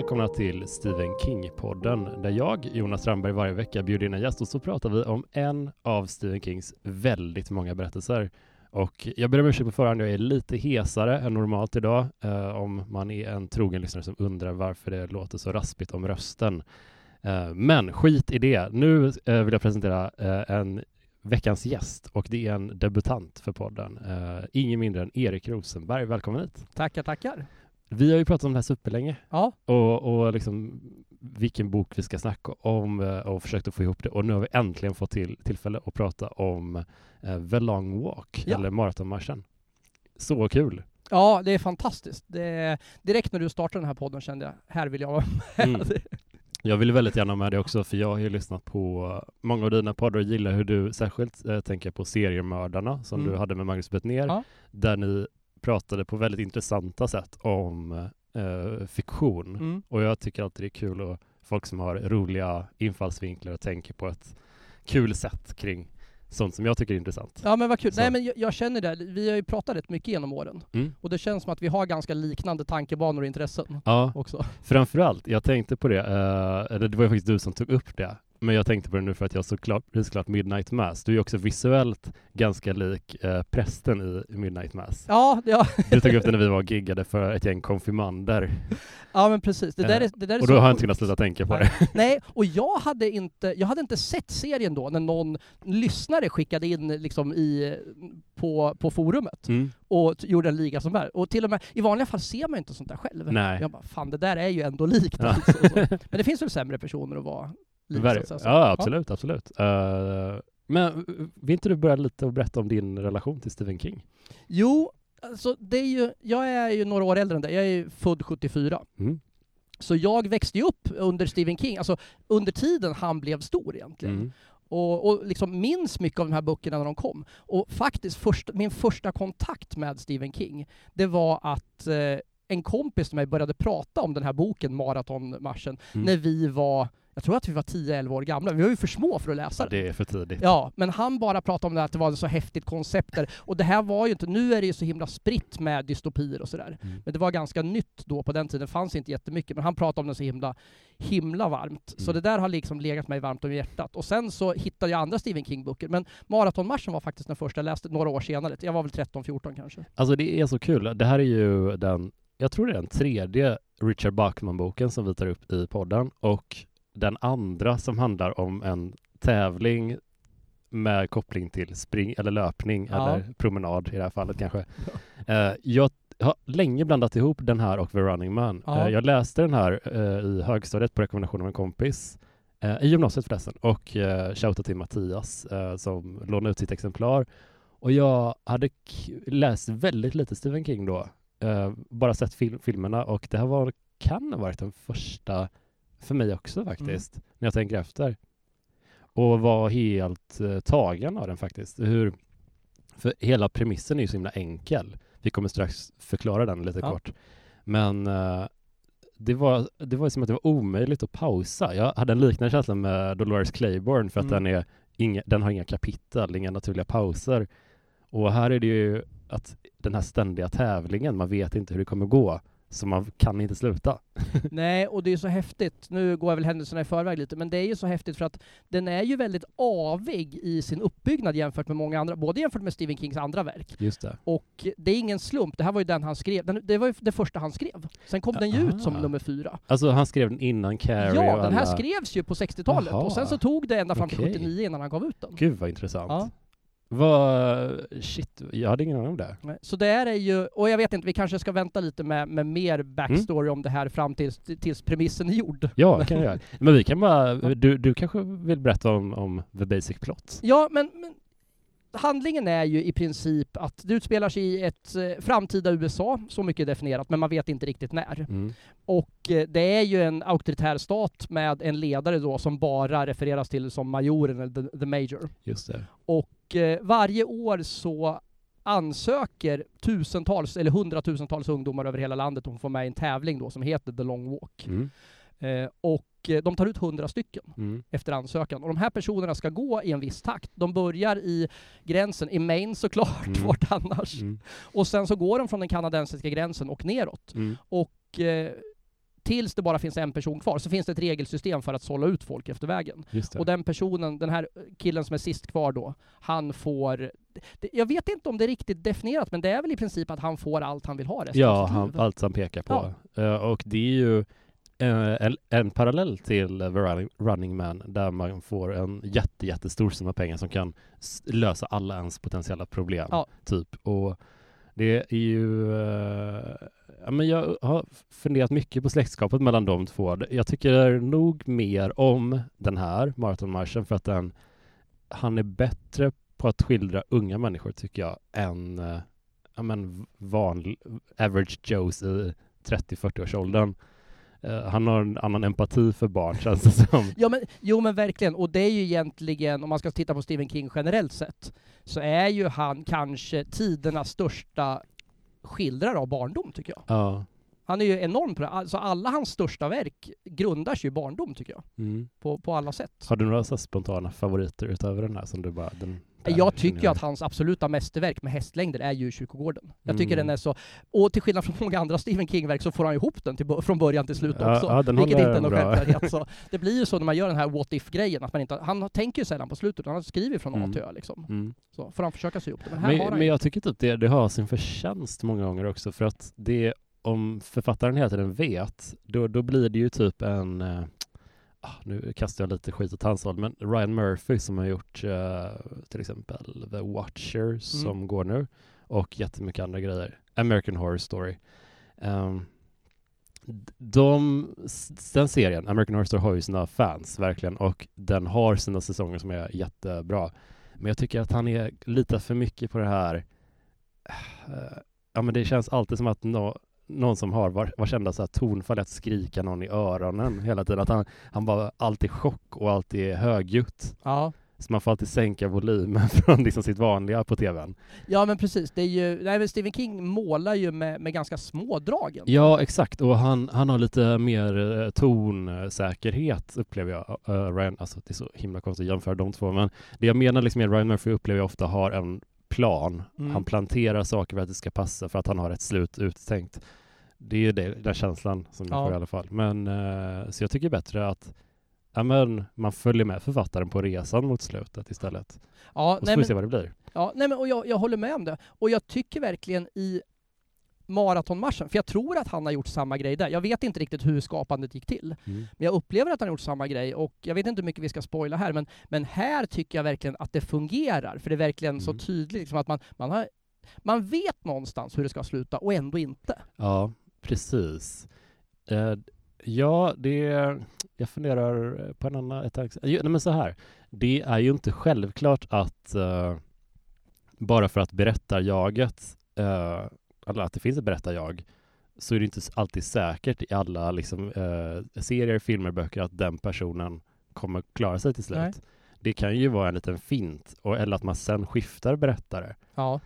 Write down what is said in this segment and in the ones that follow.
välkomna till Stephen King-podden där jag, Jonas Strandberg, varje vecka bjuder in en gäst och så pratar vi om en av Stephen Kings väldigt många berättelser. Och jag ber om ursäkt på förhand, jag är lite hesare än normalt idag eh, om man är en trogen lyssnare som undrar varför det låter så raspigt om rösten. Eh, men skit i det. Nu eh, vill jag presentera eh, en veckans gäst och det är en debutant för podden. Eh, ingen mindre än Erik Rosenberg. Välkommen hit. Tackar, tackar. Vi har ju pratat om det här superlänge. Ja. Och, och liksom vilken bok vi ska snacka om uh, och försökt att få ihop det. Och nu har vi äntligen fått till, tillfälle att prata om uh, The Long Walk, ja. eller maratonmarschen. Så kul! Ja, det är fantastiskt. Det direkt när du startade den här podden kände jag, här vill jag vara med. Mm. Jag vill väldigt gärna med det också, för jag har ju lyssnat på många av dina poddar och gillar hur du särskilt äh, tänker på seriemördarna som mm. du hade med Magnus Bettner, ja. där ni pratade på väldigt intressanta sätt om äh, fiktion. Mm. Och jag tycker alltid det är kul att folk som har roliga infallsvinklar och tänker på ett kul sätt kring sånt som jag tycker är intressant. Ja men vad kul. Så. Nej men jag, jag, känner det, vi har ju pratat rätt mycket genom åren. Mm. Och det känns som att vi har ganska liknande tankebanor och intressen ja. också. Framförallt, jag tänkte på det, uh, eller det var ju faktiskt du som tog upp det, men jag tänkte på det nu för att jag såklart, såklart Midnight Mass. Du är också visuellt ganska lik eh, prästen i Midnight Mass. Ja, ja. Du tog upp det när vi var och giggade för ett gäng konfirmander. Ja, men precis. Det där är, det där är och då har jag inte kunnat sluta tänka på det. Nej, och jag hade, inte, jag hade inte sett serien då när någon lyssnare skickade in liksom i, på, på forumet mm. och gjorde en liga som är. Och till och med, i vanliga fall ser man inte sånt där själv. Nej. Jag bara, fan det där är ju ändå likt. Ja. Alltså, men det finns väl sämre personer att vara liv. Ver- ja, absolut, ja. absolut. Uh, men vill inte du börja lite och berätta om din relation till Stephen King? Jo, alltså det är ju, jag är ju några år äldre än dig. Jag är född 74. Mm. Så jag växte ju upp under Stephen King, alltså under tiden han blev stor egentligen. Mm. Och, och liksom minns mycket av de här böckerna när de kom. Och faktiskt först, min första kontakt med Stephen King, det var att eh, en kompis till mig började prata om den här boken, Maratonmarschen, mm. när vi var jag tror att vi var 10-11 år gamla, vi var ju för små för att läsa det. Ja, det är för tidigt. Ja, men han bara pratade om det att det var ett så häftigt koncept där. Och det här var ju inte, nu är det ju så himla spritt med dystopier och sådär. Mm. Men det var ganska nytt då på den tiden, det fanns inte jättemycket, men han pratade om det så himla, himla varmt. Mm. Så det där har liksom legat mig varmt om hjärtat. Och sen så hittade jag andra Stephen King-böcker, men Maratonmarschen var faktiskt den första jag läste några år senare. Jag var väl 13-14 kanske. Alltså det är så kul. Det här är ju den, jag tror det är den tredje Richard Bachman-boken som vi tar upp i podden och den andra som handlar om en tävling med koppling till spring eller löpning ja. eller promenad i det här fallet kanske. Ja. Uh, jag har länge blandat ihop den här och The Running Man. Ja. Uh, jag läste den här uh, i högstadiet på rekommendation av en kompis i gymnasiet förresten och uh, shoutout till Mattias som lånade ut sitt exemplar. Och jag hade läst väldigt lite Stephen King då, bara sett fil filmerna och det här var, kan ha varit den första för mig också faktiskt, mm. när jag tänker efter. Och var helt uh, tagen av den faktiskt. Hur, för hela premissen är ju så himla enkel. Vi kommer strax förklara den lite ja. kort. Men uh, det var, det var som att det var omöjligt att pausa. Jag hade en liknande känsla med Dolores Claiborne för att mm. den, är inga, den har inga kapitel, inga naturliga pauser. Och här är det ju att den här ständiga tävlingen, man vet inte hur det kommer gå. Så man kan inte sluta. Nej, och det är så häftigt. Nu går jag väl händelserna i förväg lite, men det är ju så häftigt för att den är ju väldigt avig i sin uppbyggnad jämfört med många andra, både jämfört med Stephen Kings andra verk. Just det. Och det är ingen slump, det här var ju den han skrev, den, det var ju det första han skrev. Sen kom den ju ut som nummer fyra. Alltså han skrev den innan Carrie Ja, den här skrevs ju på 60-talet, och sen så tog det ända fram till okay. 79 innan han gav ut den. Gud vad intressant. Ja. Vad, shit, jag hade ingen aning om det. Så det är ju, och jag vet inte, vi kanske ska vänta lite med, med mer backstory mm. om det här fram tills, tills premissen är gjord. Ja, kan jag. Men vi kan bara, du, du kanske vill berätta om, om the basic plot? Ja, men, men handlingen är ju i princip att det utspelar sig i ett eh, framtida USA, så mycket definierat, men man vet inte riktigt när. Mm. Och eh, det är ju en auktoritär stat med en ledare då som bara refereras till som majoren eller the, the major. Just det. Och eh, varje år så ansöker tusentals eller hundratusentals ungdomar över hela landet om att få med i en tävling då som heter The Long Walk. Mm. Eh, och eh, de tar ut hundra stycken mm. efter ansökan. Och de här personerna ska gå i en viss takt. De börjar i gränsen, i Maine såklart, mm. vart annars. Mm. Och sen så går de från den kanadensiska gränsen och neråt. Mm. Och eh, tills det bara finns en person kvar, så finns det ett regelsystem för att sålla ut folk efter vägen. Och den personen, den här killen som är sist kvar då, han får... Jag vet inte om det är riktigt definierat, men det är väl i princip att han får allt han vill ha resten Ja, han, allt som pekar på. Ja. Uh, och det är ju en, en parallell till The Running Man där man får en jätte, jättestor summa pengar som kan lösa alla ens potentiella problem. Ja. Typ. Och det är ju... Uh, ja, men jag har funderat mycket på släktskapet mellan de två. Jag tycker nog mer om den här maratonmarschen för att den, han är bättre på att skildra unga människor tycker jag än uh, ja, men vanlig, average Joes i 30-40-årsåldern. Uh, han har en annan empati för barn känns det som. ja, men, jo men verkligen, och det är ju egentligen, om man ska titta på Stephen King generellt sett, så är ju han kanske tidernas största skildrare av barndom tycker jag. Ja. Han är ju enorm på det. Alltså alla hans största verk grundar sig i barndom tycker jag. Mm. På, på alla sätt. Har du några så spontana favoriter utöver den här som du bara, den, jag tycker att hans absoluta mästerverk med hästlängder är ju Kyrkogården. Jag tycker mm. den är så, och till skillnad från många andra Stephen King-verk så får han ihop den till, från början till slut också. Ja, ja, vilket inte är någon självklarhet. Så det blir ju så när man gör den här what if-grejen, att man inte, han tänker ju sällan på slutet, han skriver från mm. A till Ö liksom. Mm. Så får han försöka sy ihop det. Men, men, men jag tycker typ det, det har sin förtjänst många gånger också, för att det, om författaren hela tiden vet, då, då blir det ju typ en eh, nu kastar jag lite skit åt hans håll, men Ryan Murphy som har gjort uh, till exempel The Watcher mm. som går nu och jättemycket andra grejer. American Horror Story. Um, de, den serien, American Horror Story, har ju sina fans verkligen och den har sina säsonger som är jättebra. Men jag tycker att han är lite för mycket på det här uh, Ja men det känns alltid som att no, någon som har var, vartenda så här tonfall att skrika någon i öronen hela tiden. Att han, han var alltid chock och alltid högljutt. Ja. Så man får alltid sänka volymen från liksom sitt vanliga på tvn. Ja men precis, det är ju, nej, Stephen King målar ju med, med ganska små drag. Ja exakt, och han, han har lite mer eh, tonsäkerhet upplever jag. Uh, Ryan, alltså det är så himla konstigt att jämföra de två, men det jag menar liksom med Ryan Murphy upplever jag ofta har en plan. Mm. Han planterar saker för att det ska passa, för att han har ett slut uttänkt. Det är ju det, den känslan som jag ja. får i alla fall. Men, uh, så jag tycker bättre att ja, men man följer med författaren på resan mot slutet istället. Ja, och så nej, får vi se vad det blir. Ja, nej, men, och jag, jag håller med om det. Och jag tycker verkligen i maratonmarschen, för jag tror att han har gjort samma grej där. Jag vet inte riktigt hur skapandet gick till, mm. men jag upplever att han har gjort samma grej och jag vet inte hur mycket vi ska spoila här, men, men här tycker jag verkligen att det fungerar, för det är verkligen mm. så tydligt liksom att man, man, har, man vet någonstans hur det ska sluta och ändå inte. Ja, Precis. Eh, ja, det... Jag funderar på en annan... Ett, nej, men så här. Det är ju inte självklart att uh, bara för att berättarjaget, uh, eller att det finns ett berättarjag, så är det inte alltid säkert i alla liksom, uh, serier, filmer, böcker att den personen kommer klara sig till slut. Nej. Det kan ju vara en liten fint, och, eller att man sen skiftar berättare. Ja.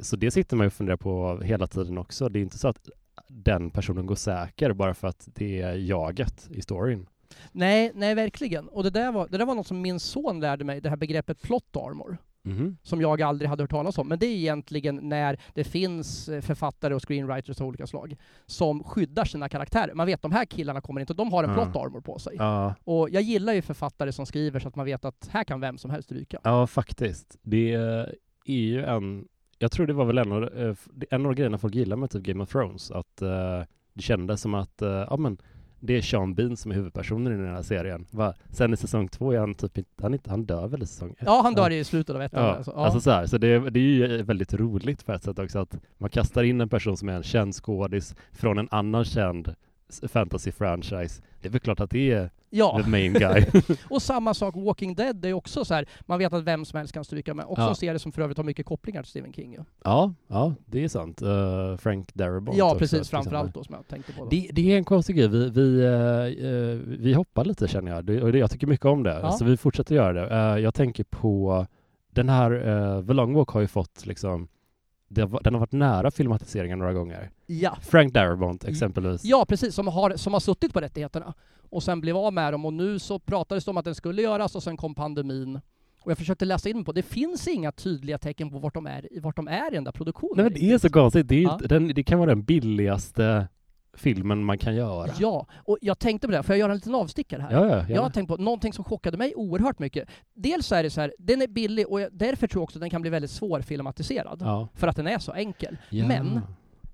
Så det sitter man ju och funderar på hela tiden också. Det är inte så att den personen går säker bara för att det är jaget i storyn. Nej, nej verkligen. Och det där var, det där var något som min son lärde mig, det här begreppet plot armor. Mm. Som jag aldrig hade hört talas om. Men det är egentligen när det finns eh, författare och screenwriters av olika slag som skyddar sina karaktärer. Man vet de här killarna kommer inte, de har en ja. plot armor på sig. Ja. Och jag gillar ju författare som skriver så att man vet att här kan vem som helst ryka. Ja, faktiskt. Det är ju en jag tror det var väl en av, eh, en av grejerna folk gillar med typ Game of Thrones, att uh, det kändes som att, uh, ja men, det är Sean Bean som är huvudpersonen i den här serien. Va? Sen i säsong två är han typ inte, han, inte, han dör väl i säsong ett? Ja, han dör i slutet av ettan. Ja, alltså, ja. alltså så här, så det, det är ju väldigt roligt på ett sätt också att man kastar in en person som är en känd skådis från en annan känd fantasy-franchise. Det är väl klart att det är ja. the main guy. och samma sak, Walking Dead, det är också så här, man vet att vem som helst kan stryka med. Också ja. en serie som för övrigt har mycket kopplingar till Stephen King. Ja, ja, ja det är sant. Uh, Frank Darabont Ja, precis, framförallt då som jag tänkte på. Det, det, är en konstig grej, vi, vi, uh, vi hoppar lite känner jag, det, och det, jag tycker mycket om det, ja. så vi fortsätter göra det. Uh, jag tänker på den här, The Long Walk har ju fått liksom den har varit nära filmatiseringen några gånger. Ja. Frank Darabont exempelvis. Ja, precis, som har, som har suttit på rättigheterna och sen blev av med dem och nu så pratades det om att den skulle göras och sen kom pandemin. Och jag försökte läsa in på, det finns inga tydliga tecken på vart de är, vart de är i den där produktionen. Nej men det är så konstigt, det, är ja. den, det kan vara den billigaste filmen man kan göra. Ja, och jag tänkte på det, får jag göra en liten avstickare här? Ja, ja, jag har tänkt på någonting som chockade mig oerhört mycket. Dels är det så här, den är billig och därför tror jag också att den kan bli väldigt svårfilmatiserad. Ja. För att den är så enkel. Ja. Men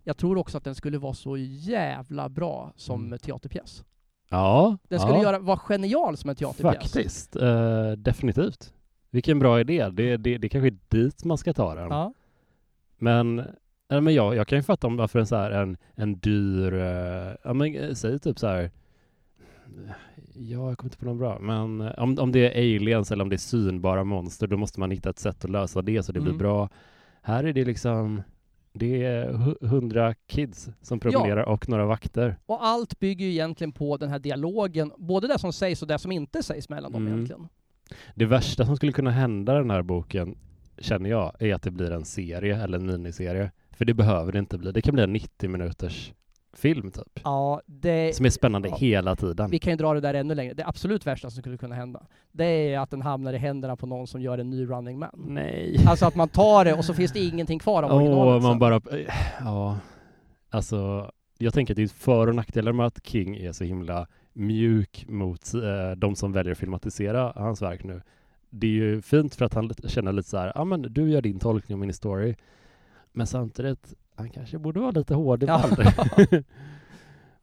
jag tror också att den skulle vara så jävla bra som Mm. teaterpjäs. Ja, Den skulle ja. göra, vara genial som en teaterpjäs. Faktiskt, eh, definitivt. Vilken bra idé. Det, det, det kanske är dit man ska ta den. Ja. Men, äh, men jag, jag kan ju fatta om varför en så här en, en dyr, eh, ja men eh, säg typ så här. Ja, jag kommer inte på något bra. Men eh, om, om det är aliens eller om det är synbara monster, då måste man hitta ett sätt att lösa det så det Mm. blir bra. Här är det liksom, det är hu- hundra kids som promenerar och några vakter. Och allt bygger ju egentligen på den här dialogen, både det som sägs och det som inte sägs mellan dem Mm. egentligen. Det värsta som skulle kunna hända den här boken, känner jag, är att det blir en serie eller en miniserie. För det behöver det inte bli. Det kan bli en 90 minuters film typ. Ja, det... Som är spännande Ja. hela tiden. Vi kan ju dra det där ännu längre. Det absolut värsta som skulle kunna hända, det är att den hamnar i händerna på någon som gör en ny Running Man. Nej. Alltså att man tar det och så finns det ingenting kvar av Åh, originalet man sen. bara... Ja. Alltså, jag tänker att det är för och nackdelar med att King är så himla mjuk mot eh, de som väljer att filmatisera hans verk nu. Det är ju fint för att han känner lite så här, ja men du gör din tolkning av min story. Men samtidigt, han kanske borde vara lite hård ibland. Ja.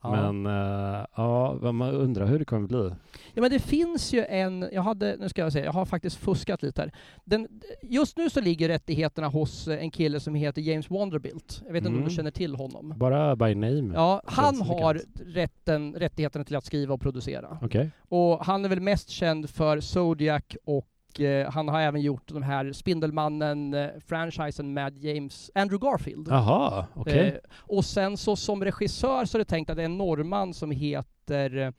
Men eh, ja, man undrar hur det kommer bli. Ja men det finns ju en, jag hade, nu ska jag säga, jag har faktiskt fuskat lite här. Den, just nu så ligger rättigheterna hos eh, en kille som heter James Wanderbilt. Jag vet inte om Mm. du känner till honom? Bara by name. Ja, han har rätten, rättigheterna till att skriva och producera. Okej. Och han är väl mest känd för Zodiac och eh, han har även gjort de här Spindelmannen-franchisen med James, Andrew Garfield. Jaha, okej. Eh, och sen så som regissör så är det tänkt att det är en norrman som heter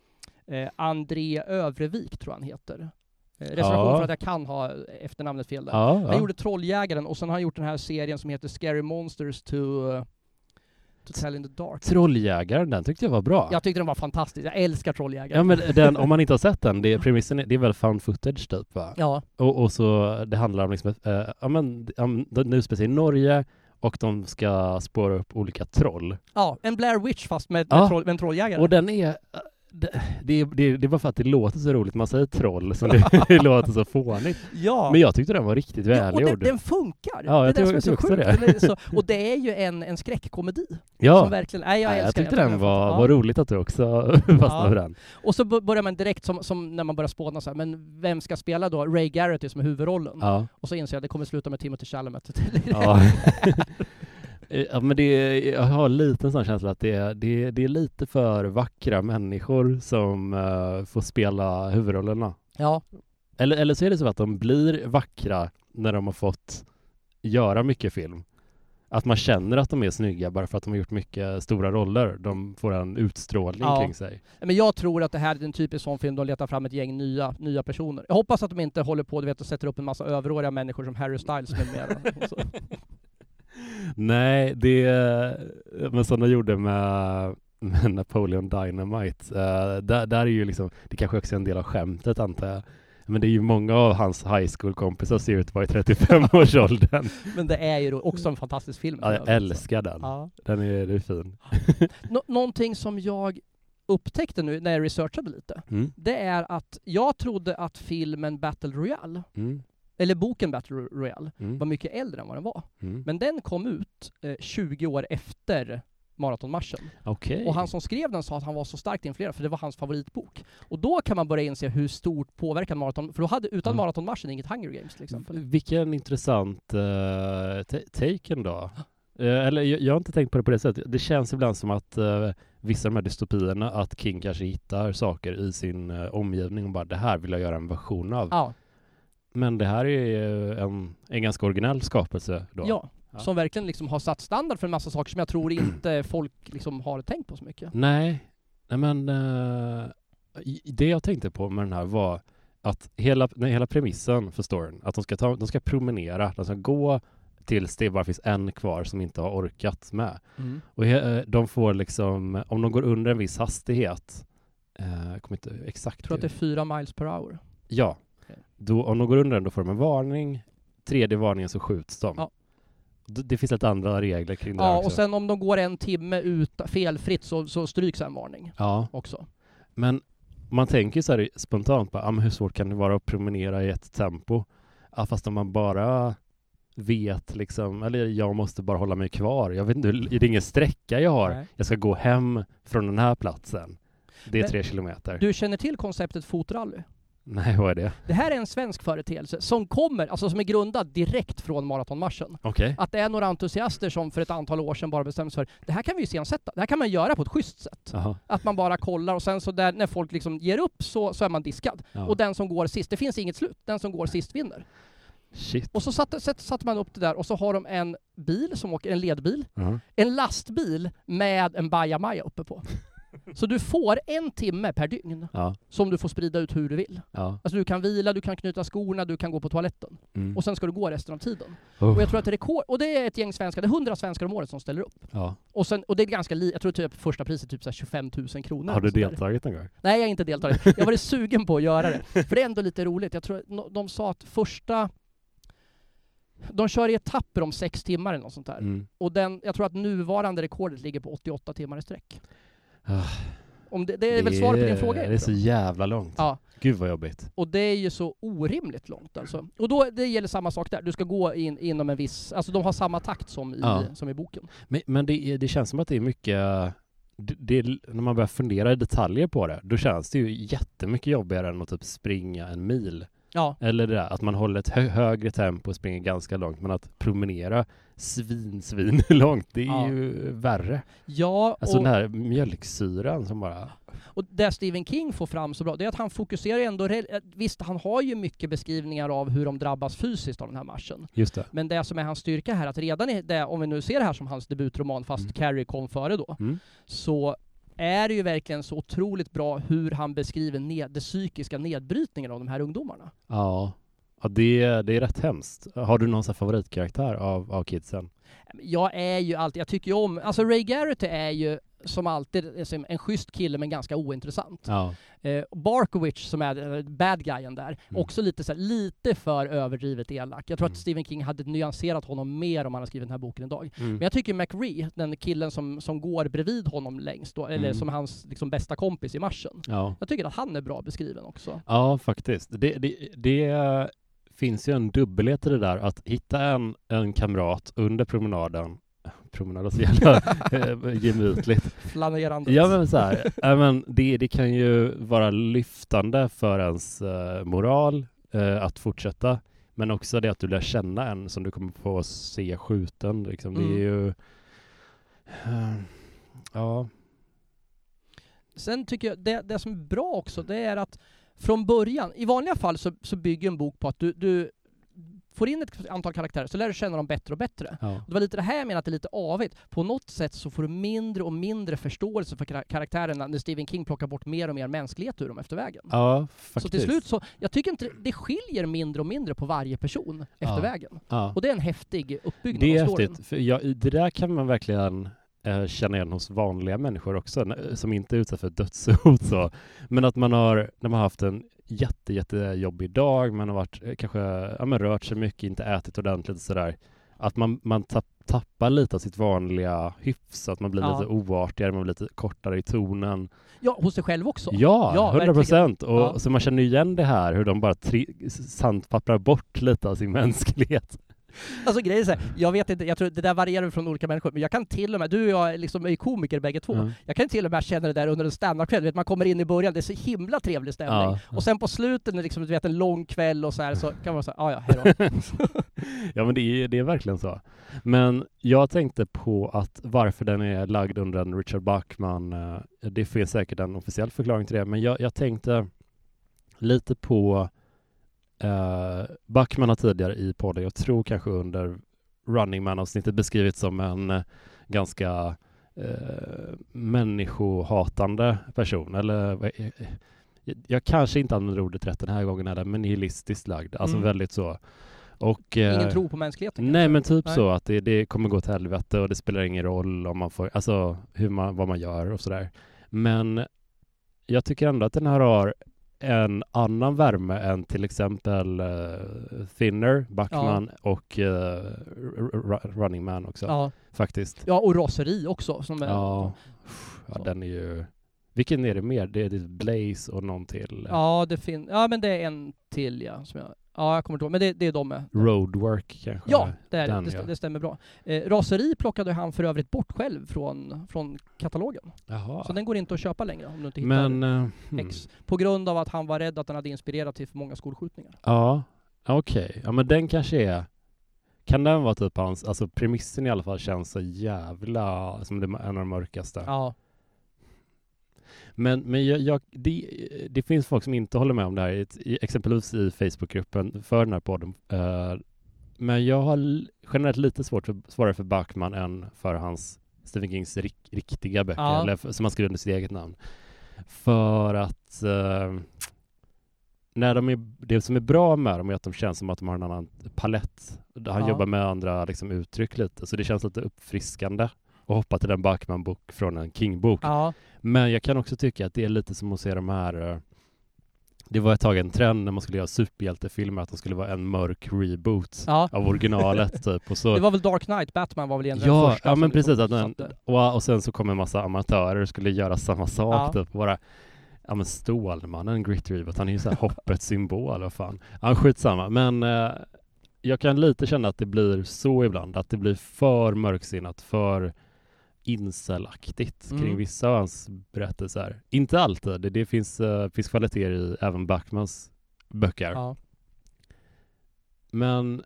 eh, André Övrevik, tror han heter. Eh, reservation Ja. för att jag kan ha efternamnet fel där. Ja, Han ja. gjorde Trolljägaren och sen har han gjort den här serien som heter Scary Monsters to, eh, to Tell in the Dark. Trolljägaren, den tyckte jag var bra. Jag tyckte den var fantastisk. Jag älskar Trolljägaren. Ja men den, om man inte har sett den, det är premissen, är- det är väl found footage typ va? Ja, Och, och så det handlar om liksom, eh, ja men, um, nu spelar sig i Norge och de ska spåra upp olika troll. ja, en Blair Witch fast med, Ja. med, troll, med en trolljägare. Och den är, det, det, är- det, är- är bara för att det låter så roligt, man säger troll så det, låter så fånigt. ja. Men jag tyckte den var riktigt ja, och den, välgjord. den funkar! Ja, jag det är tror- det jag som är tror det. Är så, och det är ju en, en skräckkomedi. ja, Som verkligen, nej jag Nej, jag tyckte den. den var, Ja. var roligt att du också fastnade Ja. för den. Och så börjar man direkt, som, som när man börjar spåna så här, men vem ska spela då? Ray Garrett som är huvudrollen. Ja. Och så inser jag att det kommer sluta med Timothy Chalamet. Ja. Ja, men det är, jag har lite en sån känsla att det är, det, är, det är lite för vackra människor som eh, får spela huvudrollerna. ja, Eller, eller så är det så att de blir vackra när de har fått göra mycket film. Att man känner att de är snygga bara för att de har gjort mycket stora roller. De får en utstrålning Ja. kring sig. men jag tror att det här är en typisk sån film, de letar fram ett gäng nya, nya personer. Jag hoppas att de inte håller på du vet, och sätter upp en massa överåriga människor som Harry Styles med mera. Nej, det men som de gjorde med, med Napoleon Dynamite. eh, där, där är ju liksom, det kanske också är en del av skämtet antar jag. Men det är ju många av hans high school-kompisar ser ut att vara i 35-årsåldern. Men det är ju också en fantastisk film. Ja, jag älskar den. Ja. Den är, den är fin. Nå- någonting som jag upptäckte nu när jag researchade lite, Mm. det är att jag trodde att filmen Battle Royale, Mm. Eller boken Battle Royale, Mm. var mycket äldre än vad den var. Mm. Men den kom ut eh, 20 år efter maratonmarschen. Okej. Och han som skrev den sa att han var så starkt influerad, för det var hans favoritbok. Och då kan man börja inse hur stort påverkan maraton... För då hade, utan Ja. maratonmarschen inget Hunger Games till exempel. Vilken intressant uh, take ändå. Eh, eller jag, jag har inte tänkt på det på det sättet. Det känns ibland som att uh, vissa av de här dystopierna, att King kanske hittar saker i sin uh, omgivning och bara det här vill jag göra en version av. Ja, Men det här är ju en, en ganska originell skapelse då. ja. Ja. Som verkligen liksom har satt standard för en massa saker som jag tror inte folk liksom har tänkt på så mycket. Nej, nej men uh, det jag tänkte på med den här var att hela, nej, hela premissen för storyn, att de ska, ta, de ska promenera, de ska gå tills det bara finns en kvar som inte har orkat med. Och he- eh, de får liksom, om de går under en viss hastighet, eh, jag kommer inte exakt Jag tror att det är fyra miles per hour. Ja. Då, om de går under den då får de en varning, tredje varningen så skjuts de. Ja. det finns lite andra regler kring det Ja, också. och sen om de går en timme ut felfritt så, så stryks en varning Ja, också. men man tänker så här spontant på, ah, men hur svårt kan det vara att promenera i ett tempo? Ja, fast om man bara vet liksom, eller jag måste bara hålla mig kvar. Jag vet inte, det är ingen sträcka jag har. Nej. Jag ska gå hem från den här platsen. Det är Men tre kilometer. Du känner till konceptet fotrally? Nej, vad är det? Det här är en svensk företeelse som kommer, alltså som är grundad direkt från maratonmarschen. Okej. Att det är några entusiaster som för ett antal år sedan bara bestämde sig för det här kan vi ju iscensätta. Det här kan man göra på ett schysst sätt. Jaha. Att man bara kollar och sen så där, när folk liksom ger upp så, så är man diskad. Ja. Och den som går sist, det finns inget slut. Den som går sist vinner. Shit. Och så satte, satte, man upp det där och så har de en bil som åker, en ledbil, Ja. en lastbil med en bajamaja uppe på. Så du får en timme per dygn Ja. som du får sprida ut hur du vill. Ja. Alltså du kan vila, du kan knyta skorna, du kan gå på toaletten. Mm. Och sen ska du gå resten av tiden. Oh. Och jag tror att det är rekord, och det är ett gäng svenskar, det är 100 svenskar om året som ställer upp. Ja. Och, sen, och det är ganska li, jag tror typ första priset är typ så här 25 000 kronor. Har du deltagit någon gång? Nej, jag har inte deltagit. Jag har varit sugen på att göra det. För det är ändå lite roligt. Jag tror att no- de sa att första... De kör i etapper om sex timmar eller något sånt där. Mm. Och den, jag tror att nuvarande rekordet ligger på 88 timmar i sträck. Ah, Om det, det är väl svaret på din fråga? Det är så jävla långt. Ja, Gud vad jobbigt. och det är ju så orimligt långt alltså. Och då, det gäller samma sak där. Du ska gå in inom en viss... Alltså de har samma takt som i, Ja. som i boken. Men, men det, det känns som att det är mycket, det, det, när man börjar fundera i detaljer på det, då känns det ju jättemycket jobbigare än att typ springa en mil. Ja, Eller det där att man håller ett hö högre tempo och springer ganska långt, men att promenera svin, svin långt, det är Ja. ju värre. ja Alltså och, den här mjölksyran som bara... och det Stephen King får fram så bra, det är att han fokuserar ändå... re- Visst, han har ju mycket beskrivningar av hur de drabbas fysiskt av den här marschen. Just det. Men det som är hans styrka här, att redan i det, om vi nu ser det här som hans debutroman, fast Mm. Carrie kom före då, Mm. så är det ju verkligen så otroligt bra hur han beskriver ned, den psykiska nedbrytningen av de här ungdomarna. Ja. Ja, det, det är rätt hemskt. Har du någon favoritkaraktär av, av kidsen? Jag är ju alltid, jag tycker ju om, alltså Ray Garrett är ju som alltid liksom en schysst kille men ganska ointressant. Ja. Eh, Barkowitz som är eh, bad guyen där, Mm. också lite, så här, lite för överdrivet elak. Jag tror Mm. att Stephen King hade nyanserat honom mer om han hade skrivit den här boken idag. Mm. Men jag tycker McRee, den killen som, som går bredvid honom längst, då, eller Mm. som hans liksom, bästa kompis i marschen. Ja. Jag tycker att han är bra beskriven också. Ja, faktiskt. Det, det, det finns ju en dubbelhet i det där att hitta en, en kamrat under promenaden. Promenad så jävla eh, gemytligt. Flanerandet. Ja men så här, men det, det kan ju vara lyftande för ens eh, moral eh, att fortsätta. Men också det att du lär känna en som du kommer få se skjuten. Liksom. Det är Mm. ju... eh, ja. Sen tycker jag, det, det som är bra också, det är att från början, i vanliga fall så, så bygger en bok på att du, du får in ett antal karaktärer, så lär du känna dem bättre och bättre. ja. Och det var lite det här jag menar att det är lite avigt. På något sätt så får du mindre och mindre förståelse för kara- karaktärerna när Stephen King plockar bort mer och mer mänsklighet ur dem efter vägen. Ja, så faktiskt. till slut så, jag tycker inte, det skiljer mindre och mindre på varje person efter Ja. vägen. Ja. Och det är en häftig uppbyggnad Det är av häftigt, för jag, det där kan man verkligen eh, känna igen hos vanliga människor också, som inte är utsatta för dödshot så. Men att man har, när man har haft en jätte, jättejobbig dag, man har varit, eh, kanske, ja men rört sig mycket, inte ätit ordentligt och sådär. Att man, man tapp, tappar lite av sitt vanliga hyfs, att man blir Ja. lite oartigare, man blir lite kortare i tonen. Ja, hos dig själv också. Ja, Ja, 100 verkligen. procent! Och Ja. Så man känner igen det här, hur de bara tri- sandpapprar bort lite av sin mänsklighet. Alltså grejen är så här, jag vet inte, jag tror det där varierar från olika människor, men jag kan till och med, du och jag liksom är ju komiker bägge två, Ja. jag kan till och med känna det där under en standardkväll, du vet man kommer in i början, det är så himla trevlig stämning. Ja. Och sen på slutet, liksom, du vet en lång kväll och så här, så kan man säga, ja ja, hejdå. Ja men det är, det är verkligen så. Men jag tänkte på att varför den är lagd under en Richard Bachman, eh, det finns säkert en officiell förklaring till det, men jag, jag tänkte lite på eh, Bachman har tidigare i podden, jag tror kanske under Running Man-avsnittet beskrivits som en eh, ganska eh, människohatande person, eller vad är- jag, jag kanske inte använder ordet rätt den här gången heller, men nihilistiskt lagd, alltså Mm. väldigt så. Och, eh, Ingen tro på mänskligheten Nej kanske. men typ Nej. så att det, det kommer gå till helvete och det spelar ingen roll om man får, alltså hur man, vad man gör och sådär. Men jag tycker ändå att den här har en annan värme än till exempel uh, Thinner, Backman ja. och uh, Running Man också. Ja. Faktiskt. Ja, och Raseri också. Som är, ja. ja, den är ju... Vilken är det mer? Det är Blaze och någon till? Ja, det finns... Ja, men det är en till ja, som jag Ja, jag kommer inte ihåg, men det, det är de med. Roadwork kanske? Ja, det, är Den, det, ja. det stämmer bra. Eh, raseri plockade han för övrigt bort själv från, från katalogen. Jaha. Så den går inte att köpa längre om du inte hittar men, uh, X. På grund av att han var rädd att den hade inspirerat till för många skolskjutningar. Ja, okej. Okay. Ja men den kanske är kan den vara typ hans, alltså premissen i alla fall känns så jävla, som det en av de mörkaste. Ja. Men, men jag, jag, det, det, finns folk som inte håller med om det här, exempelvis i Facebookgruppen för den här podden. Uh, men jag har generellt lite svårt för, svårare för Backman än för hans Stephen Kings rik, riktiga böcker, ja. eller som han skrev under sitt eget namn. För att uh, när de är, det som är bra med dem är att de känns som att de har en annan palett. Han ja. jobbar med andra liksom, uttryck lite, så det känns lite uppfriskande att hoppa till en Backman-bok från en King-bok. Ja. Men jag kan också tycka att det är lite som att se de här eh, det var ett tag en trend när man skulle göra superhjältefilmer att de skulle vara en mörk reboot ja. av originalet typ. Och så... Det var väl Dark Knight, Batman var väl egentligen ja, första Ja, men precis. Att den, och, och sen så kom en massa amatörer och skulle göra samma sak ja. typ. Bara, ja men Stålmannen, Grit Reboot, han är ju såhär hoppets symbol, vad fan. Ja, skitsamma. Men eh, jag kan lite känna att det blir så ibland, att det blir för mörksinnat, för incelaktigt mm. kring vissa av hans berättelser. Inte alltid, det, det finns, uh, finns kvaliteter i även Backmans böcker. Ja. Men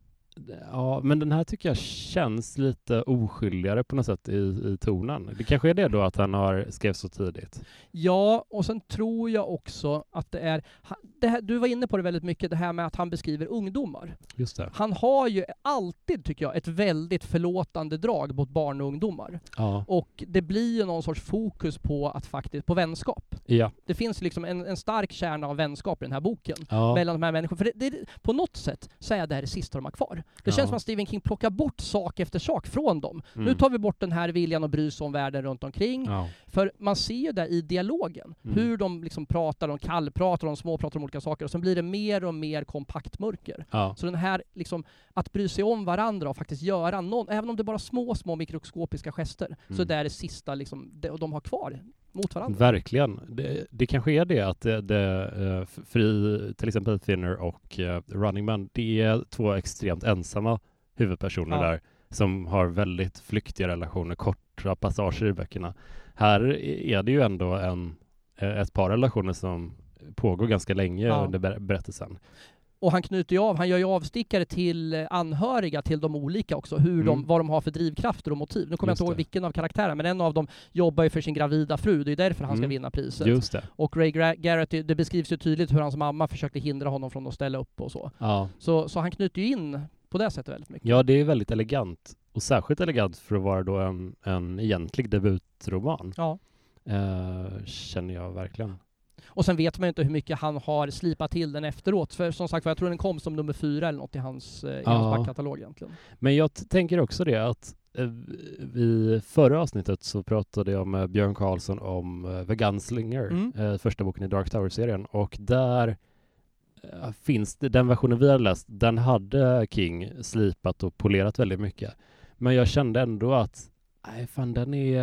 Ja, men den här tycker jag känns lite oskyldigare på något sätt i, i tonen. Det kanske är det då att han har skrivit så tidigt? Ja, och sen tror jag också att det är... Det här, du var inne på det väldigt mycket, det här med att han beskriver ungdomar. Just det. Han har ju alltid, tycker jag, ett väldigt förlåtande drag mot barn och ungdomar. Ja. Och det blir ju någon sorts fokus på att faktiskt, på vänskap. Ja. Det finns liksom en, en stark kärna av vänskap i den här boken. Ja. Mellan de här människorna. För det, det, på något sätt så är det här det sista de har kvar. Det ja. känns som att Stephen King plockar bort sak efter sak från dem. Mm. Nu tar vi bort den här viljan att bry sig om världen runt omkring. Ja. För man ser ju där i dialogen mm. hur de liksom pratar, de kallpratar, de småpratar om olika saker och sen blir det mer och mer kompakt mörker. Ja. Så den här liksom, att bry sig om varandra och faktiskt göra någon, även om det är bara små, små mikroskopiska gester, mm. så det är det sista liksom, det, de har kvar mot varandra. Verkligen. Det, det kanske är det att det, det uh, Fri, till exempel Thinner och uh, Running Man, det är två extremt ensamma huvudpersoner ja. där som har väldigt flyktiga relationer, korta passager i böckerna. Här är det ju ändå en, eh, ett par relationer som pågår ganska länge ja. under ber berättelsen. Och han knyter ju av, han gör ju avstickare till anhöriga till de olika också, hur mm. de, vad de har för drivkrafter och motiv. Nu kommer Just jag inte ihåg vilken av karaktärerna, men en av dem jobbar ju för sin gravida fru, det är därför han ska mm. vinna priset. Just det. Och Ray Garrett, det beskrivs ju tydligt hur hans mamma försökte hindra honom från att ställa upp och så. Ja. Så, så han knyter ju in på det sättet väldigt mycket. Ja, det är väldigt elegant. Och särskilt elegant för att vara då en, en egentlig debutroman. Ja. Uh, känner jag verkligen. Och sen vet man ju inte hur mycket han har slipat till den efteråt. För som sagt jag tror den kom som nummer fyra eller något i hans, eh, i ja. hans backkatalog egentligen. Men jag tänker också det att eh, i förra avsnittet så pratade jag med Björn Karlsson om eh, The Gunslinger, mm. första boken i Dark Tower-serien. Och där finns det, den versionen vi har läst, den hade King slipat och polerat väldigt mycket. Men jag kände ändå att Nej, fan den är...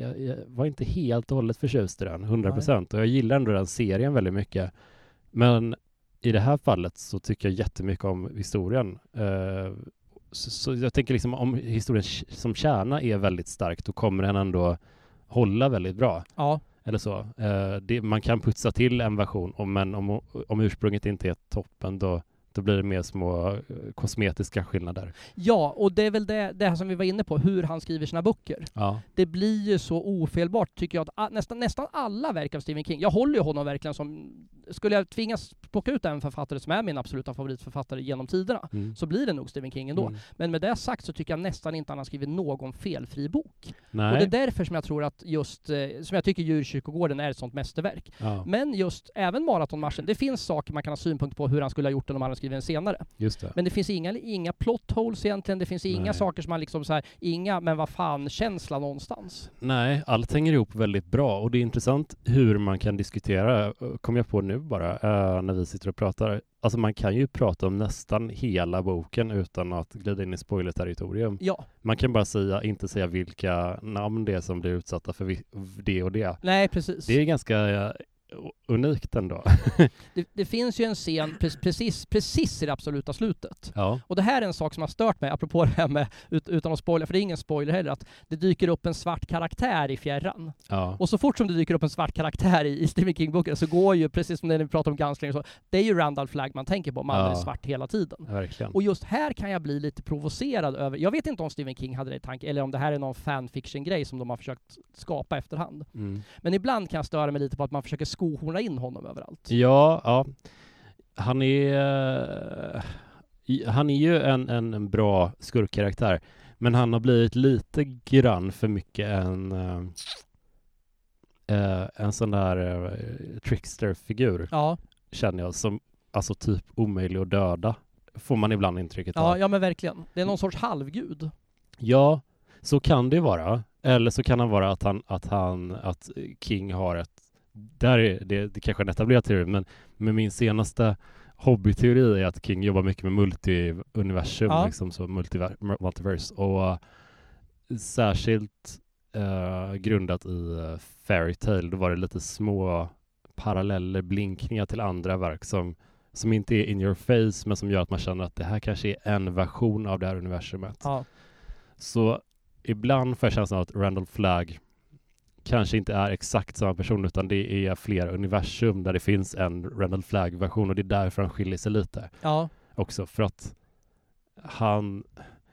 Jag, jag var inte helt och hållet förtjust i den, 100 procent. Och jag gillar ändå den serien väldigt mycket. Men i det här fallet så tycker jag jättemycket om historien. Uh, så, så, jag tänker liksom om historien som kärna är väldigt stark, då kommer den ändå hålla väldigt bra. Ja. Eller så. Uh, det, man kan putsa till en version, men om, om ursprunget inte är toppen, då då blir det mer små eh, kosmetiska skillnader. Ja, och det är väl det, det här som vi var inne på, hur han skriver sina böcker. Ja. Det blir ju så ofelbart, tycker jag, att nästan, nästan alla verk av Stephen King, jag håller ju honom verkligen som... Skulle jag tvingas plocka ut en författare som är min absoluta favoritförfattare genom tiderna, mm. så blir det nog Stephen King ändå. Mm. Men med det sagt så tycker jag nästan inte han har skrivit någon felfri bok. Nej. Och det är därför som jag tror att just, eh, som jag tycker Djurkyrkogården är ett sånt mästerverk. Ja. Men just även Maratonmarschen, det finns saker man kan ha synpunkter på hur han skulle ha gjort den om han hade skrivit den senare. Just det. Men det finns inga, inga plot holes egentligen, det finns inga Nej. saker som man liksom så här, inga men vad fan-känsla någonstans. Nej, allt hänger ihop väldigt bra och det är intressant hur man kan diskutera, kom jag på nu bara, uh, när vi sitter och pratar. Alltså man kan ju prata om nästan hela boken utan att glida in i spoiler-territorium. Ja. Man kan bara säga, inte säga vilka namn det är som blir utsatta för det och det. Nej, precis. Det är ganska unikt ändå. det, det, finns ju en scen precis, precis i det absoluta slutet. Ja. Och det här är en sak som har stört mig, apropå det här med, utan att spoila, för det är ingen spoiler heller, att det dyker upp en svart karaktär i fjärran. Ja. Och så fort som det dyker upp en svart karaktär i, i Stephen King-boken så går ju, precis som när vi pratar om Gunslinger så, det är ju Randall Flagg man tänker på, mannen ja. är svart hela tiden. Verkligen. Och just här kan jag bli lite provocerad över, jag vet inte om Stephen King hade det i tanke, eller om det här är någon fanfiction-grej som de har försökt skapa efterhand. Mm. Men ibland kan jag störa mig lite på att man försöker skohorna in honom överallt. Ja, ja. Han är... Han är ju en, en, en bra skurkkaraktär, men han har blivit lite grann för mycket en... Uh, en sån där trickster-figur, ja. känner jag, som alltså typ omöjlig att döda, får man ibland intrycket ja, av. Ja, men verkligen. Det är någon sorts halvgud. Ja, så kan det vara. Eller så kan han vara att han, att han, att King har ett där är det, det kanske är en etablerad teori, men med min senaste hobbyteori är att King jobbar mycket med multiuniversum, ja. liksom så multiverse, och uh, särskilt uh, grundat i uh, Fairytale, då var det lite små paralleller, blinkningar till andra verk som, som inte är in your face, men som gör att man känner att det här kanske är en version av det här universumet. Ja. Så ibland får jag känslan av att Randall Flagg kanske inte är exakt samma person utan det är flera universum där det finns en Randall Flagg-version och det är därför han skiljer sig lite. Ja. Också för att han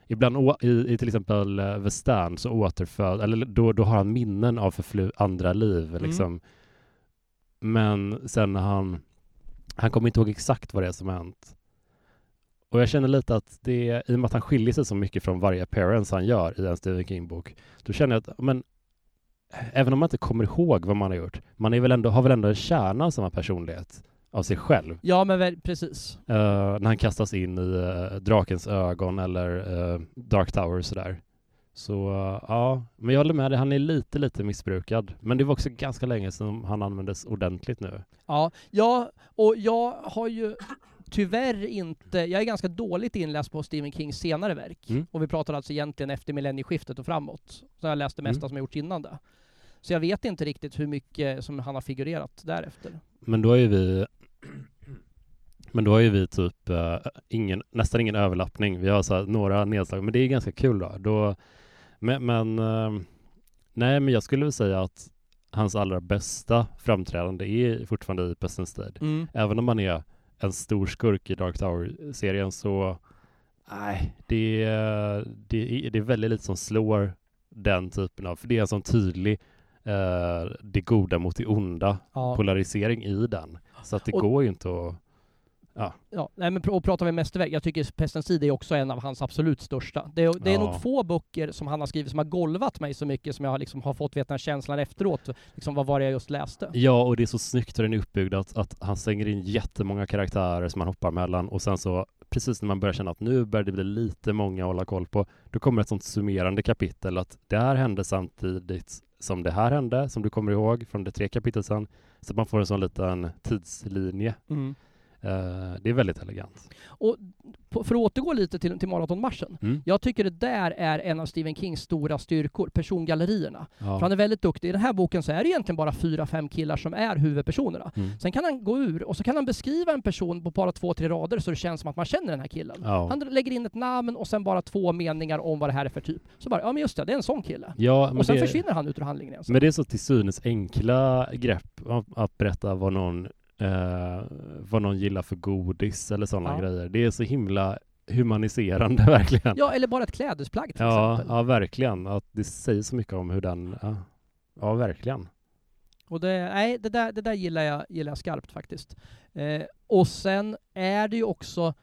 ibland i, i till exempel uh, The Stand så återföd, eller då, då har han minnen av förflu andra liv mm. liksom. Men sen när han, han kommer inte ihåg exakt vad det är som har hänt. Och jag känner lite att det, i och med att han skiljer sig så mycket från varje appearance han gör i en Stephen King-bok, då känner jag att, men även om man inte kommer ihåg vad man har gjort, man är väl ändå, har väl ändå en kärna av samma personlighet av sig själv. Ja, men väl, precis. Uh, när han kastas in i uh, drakens ögon eller uh, Dark Tower och sådär. Så ja, men jag håller med dig, han är lite, lite missbrukad. Men det var också ganska länge sedan han användes ordentligt nu. Ja, ja och jag har ju tyvärr inte, jag är ganska dåligt inläst på Stephen Kings senare verk. Mm. Och vi pratar alltså egentligen efter millennieskiftet och framåt. Så jag läst det mesta mm. som har gjorts innan det. Så jag vet inte riktigt hur mycket som han har figurerat därefter. Men då är ju vi men då har ju vi typ uh, ingen, nästan ingen överlappning. Vi har så några nedslag, men det är ganska kul då. då men, men uh, nej, men jag skulle väl säga att hans allra bästa framträdande är fortfarande i Pestens tid. Mm. Även om man är en stor skurk i Dark Tower-serien så nej, det, det, det är väldigt lite som slår den typen av, för det är en sån tydlig eh, det goda mot det onda ja. polarisering i den. Så att det och, går ju inte att Ja. ja nej, men och pratar vi mästerverk, jag tycker Pestens tid är också en av hans absolut största. Det är, det är ja. nog få böcker som han har skrivit som har golvat mig så mycket som jag liksom har fått veta känslan efteråt, liksom vad var det jag just läste? Ja, och det är så snyggt hur den är uppbyggd att, att han slänger in jättemånga karaktärer som han hoppar mellan och sen så precis när man börjar känna att nu börjar det bli lite många att hålla koll på, då kommer ett sånt summerande kapitel att det här hände samtidigt som det här hände, som du kommer ihåg från de tre kapitel sen, så man får en sån liten tidslinje. Mm. Uh, det är väldigt elegant. Och för att återgå lite till, till maratonmarschen. Mm. Jag tycker det där är en av Stephen Kings stora styrkor, persongallerierna. Ja. För han är väldigt duktig. I den här boken så är det egentligen bara fyra, fem killar som är huvudpersonerna. Mm. Sen kan han gå ur och så kan han beskriva en person på bara två, tre rader så det känns som att man känner den här killen. Ja. Han lägger in ett namn och sen bara två meningar om vad det här är för typ. Så bara, ja men just det, det är en sån kille. Ja, och sen det... försvinner han ut ur handlingen. Men det är så till synes enkla grepp att berätta vad någon eh, vad någon gillar för godis eller sådana ja. grejer. Det är så himla humaniserande verkligen. Ja, eller bara ett klädesplagg till ja, exempel. Ja, verkligen. Att det säger så mycket om hur den, ja, ja verkligen. Och det, nej, det där, det där gillar, jag, gillar jag skarpt faktiskt. Eh, och sen är det ju också,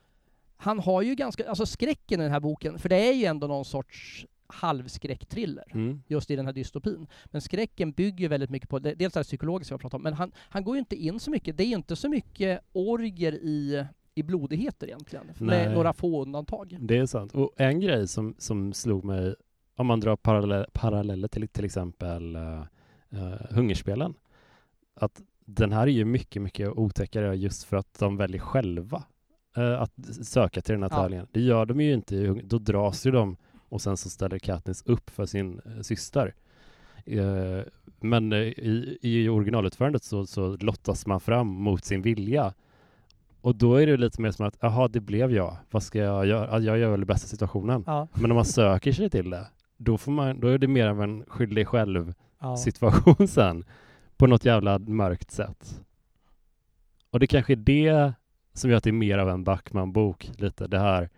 han har ju ganska, alltså skräcken i den här boken, för det är ju ändå någon sorts halvskräckthriller mm. just i den här dystopin. Men skräcken bygger väldigt mycket på, dels det psykologiska jag pratar om, men han, han går ju inte in så mycket, det är inte så mycket orger i i blodigheter egentligen, Nej. med några få undantag. Det är sant. Och en grej som, som slog mig, om man drar parallell, paralleller till till exempel uh, uh, Hungerspelen, att den här är ju mycket, mycket otäckare just för att de väljer själva uh, att söka till den här ja. tävlingen. Det gör de ju inte, då dras ju de och sen så ställer Katniss upp för sin syster. men i, i originalutförandet så, så lottas man fram mot sin vilja och då är det lite mer som att, jaha, det blev jag. Vad ska jag göra? Jag gör väl det bästa situationen. Ja. Men om man söker sig till det, då, får man, då är det mer av en skyll dig själv ja. sen. På något jävla mörkt sätt. Och det kanske är det som gör att det är mer av en Backman-bok, lite det här,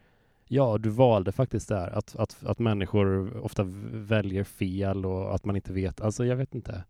ja, du valde faktiskt det här, att, att, att människor ofta väljer fel och att man inte vet, alltså jag vet inte.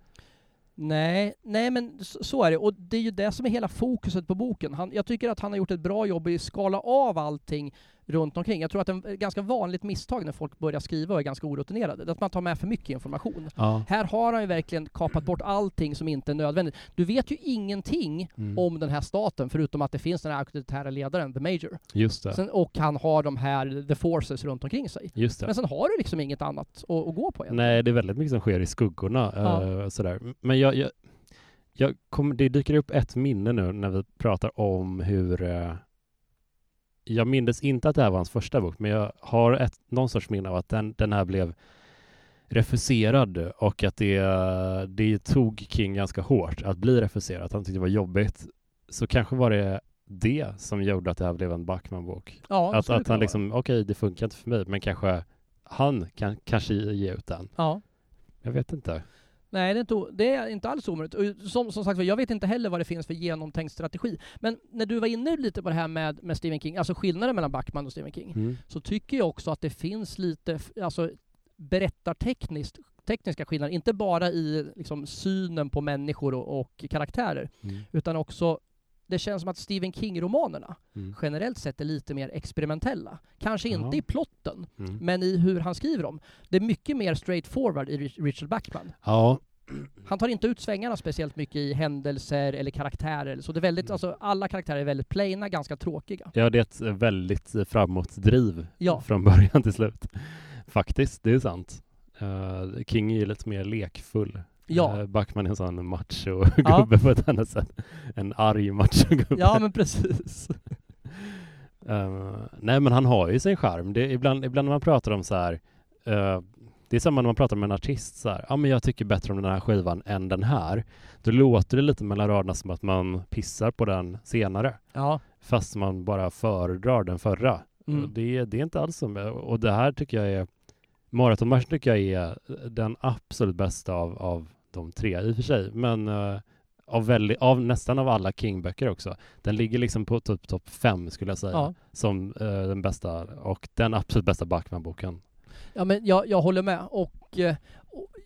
Nej, nej men så är det. Och det är ju det som är hela fokuset på boken. Han, jag tycker att han har gjort ett bra jobb i att skala av allting runt omkring. Jag tror att det är ett ganska vanligt misstag när folk börjar skriva och är ganska orutinerade, att man tar med för mycket information. Ja. Här har han ju verkligen kapat bort allting som inte är nödvändigt. Du vet ju ingenting mm. om den här staten, förutom att det finns den här auktoritära ledaren, The Major. Just det. Sen, och han har de här, The Forces runt omkring sig. Just det. Men sen har du liksom inget annat att, att gå på egentligen. Nej, det är väldigt mycket som sker i skuggorna. Ja. Uh, sådär. Men jag, jag, jag kom, det dyker upp ett minne nu när vi pratar om hur uh, jag minns inte att det här var hans första bok, men jag har ett, någon sorts minne av att den, den här blev refuserad och att det, det tog King ganska hårt att bli refuserad. Han tyckte det var jobbigt. Så kanske var det det som gjorde att det här blev en Backman-bok. Ja, att, att han liksom, okej, okay, det funkar inte för mig, men kanske han kan kanske ge ut den. Ja. Jag vet inte. Nej, det är inte, det är inte alls omöjligt. Som, som sagt jag vet inte heller vad det finns för genomtänkt strategi. Men när du var inne lite på det här med, med Stephen King, alltså skillnaden mellan Backman och Stephen King, mm. så tycker jag också att det finns lite, alltså berättartekniskt tekniska skillnader, inte bara i liksom, synen på människor och, och karaktärer, mm. utan också det känns som att Stephen King-romanerna mm. generellt sett är lite mer experimentella. Kanske inte ja. i plotten, mm. men i hur han skriver dem. Det är mycket mer straightforward i Richard Backman. Ja. Han tar inte ut svängarna speciellt mycket i händelser eller karaktärer. Så det är väldigt, mm. alltså, alla karaktärer är väldigt plaina, ganska tråkiga. Ja, det är ett väldigt framåtdriv ja. från början till slut. Faktiskt, det är sant. Uh, King är ju lite mer lekfull Ja. Uh, Backman är en sån macho-gubbe ja. på ett annat sätt. En arg macho-gubbe. Ja, men precis. uh, nej, men han har ju sin charm. Det, ibland, ibland när man pratar om så här, uh, det är samma när man pratar med en artist så här, ja men jag tycker bättre om den här skivan än den här. Då låter det lite mellan raderna som att man pissar på den senare. Ja. Fast man bara föredrar den förra. Mm. Det, det är inte alls så. Och det här tycker jag är Maratonmarschen tycker jag är den absolut bästa av, av de tre i och för sig, men uh, av, väldigt, av nästan av alla King-böcker också. Den ligger liksom på typ topp fem skulle jag säga, ja. som uh, den bästa och den absolut bästa Backman-boken. Ja, men jag, jag håller med och, uh,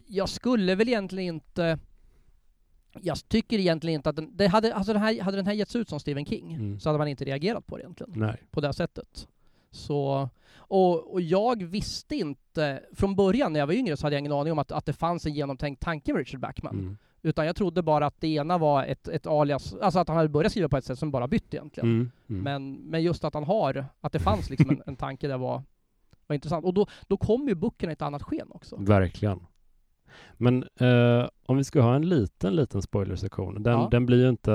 jag skulle väl egentligen inte jag tycker egentligen inte att den, det hade, alltså den här, hade den här getts ut som Stephen King mm. så hade man inte reagerat på det egentligen. Nej. På det sättet. Så, och, och jag visste inte, från början när jag var yngre så hade jag ingen aning om att, att det fanns en genomtänkt tanke med Richard Backman. Mm. Utan jag trodde bara att det ena var ett, ett alias, alltså att han hade börjat skriva på ett sätt som bara bytt egentligen. Mm. Mm. Men, men just att han har, att det fanns liksom en, en tanke där var, var intressant. Och då, då kom ju böckerna i ett annat sken också. Verkligen. Men eh, om vi ska ha en liten, liten spoilersektion, den, ja. den blir ju inte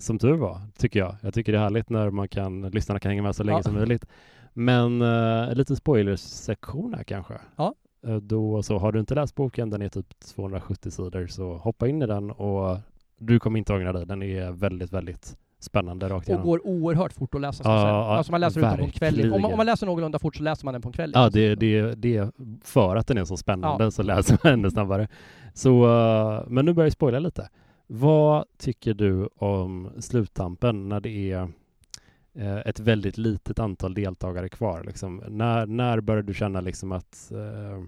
som tur var, tycker jag. Jag tycker det är härligt när man kan, lyssnarna kan hänga med så länge ja. som möjligt. Men uh, en liten spoilersektion här kanske. Ja. Uh, då så, har du inte läst boken, den är typ 270 sidor, så hoppa in i den och du kommer inte ångra dig. Den är väldigt, väldigt spännande rakt igenom. Och går oerhört fort att läsa. Ja, alltså man läser den på en kväll. Om man, om man, läser någorlunda fort så läser man den på en kväll. Ja, det, det, det för att den är så spännande ja. så läser man ännu snabbare. Så, uh, men nu börjar jag spoila lite. Vad tycker du om sluttampen när det är eh, ett väldigt litet antal deltagare kvar? Liksom? När, när börjar du känna liksom att eh,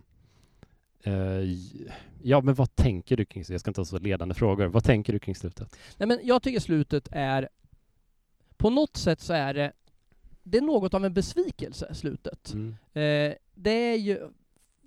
Uh, ja, men vad tänker du kring slutet? Jag ska inte ha så ledande frågor. Vad tänker du kring slutet? Nej, men jag tycker slutet är... På något sätt så är det... Det är något av en besvikelse, slutet. Mm. Uh, det är ju...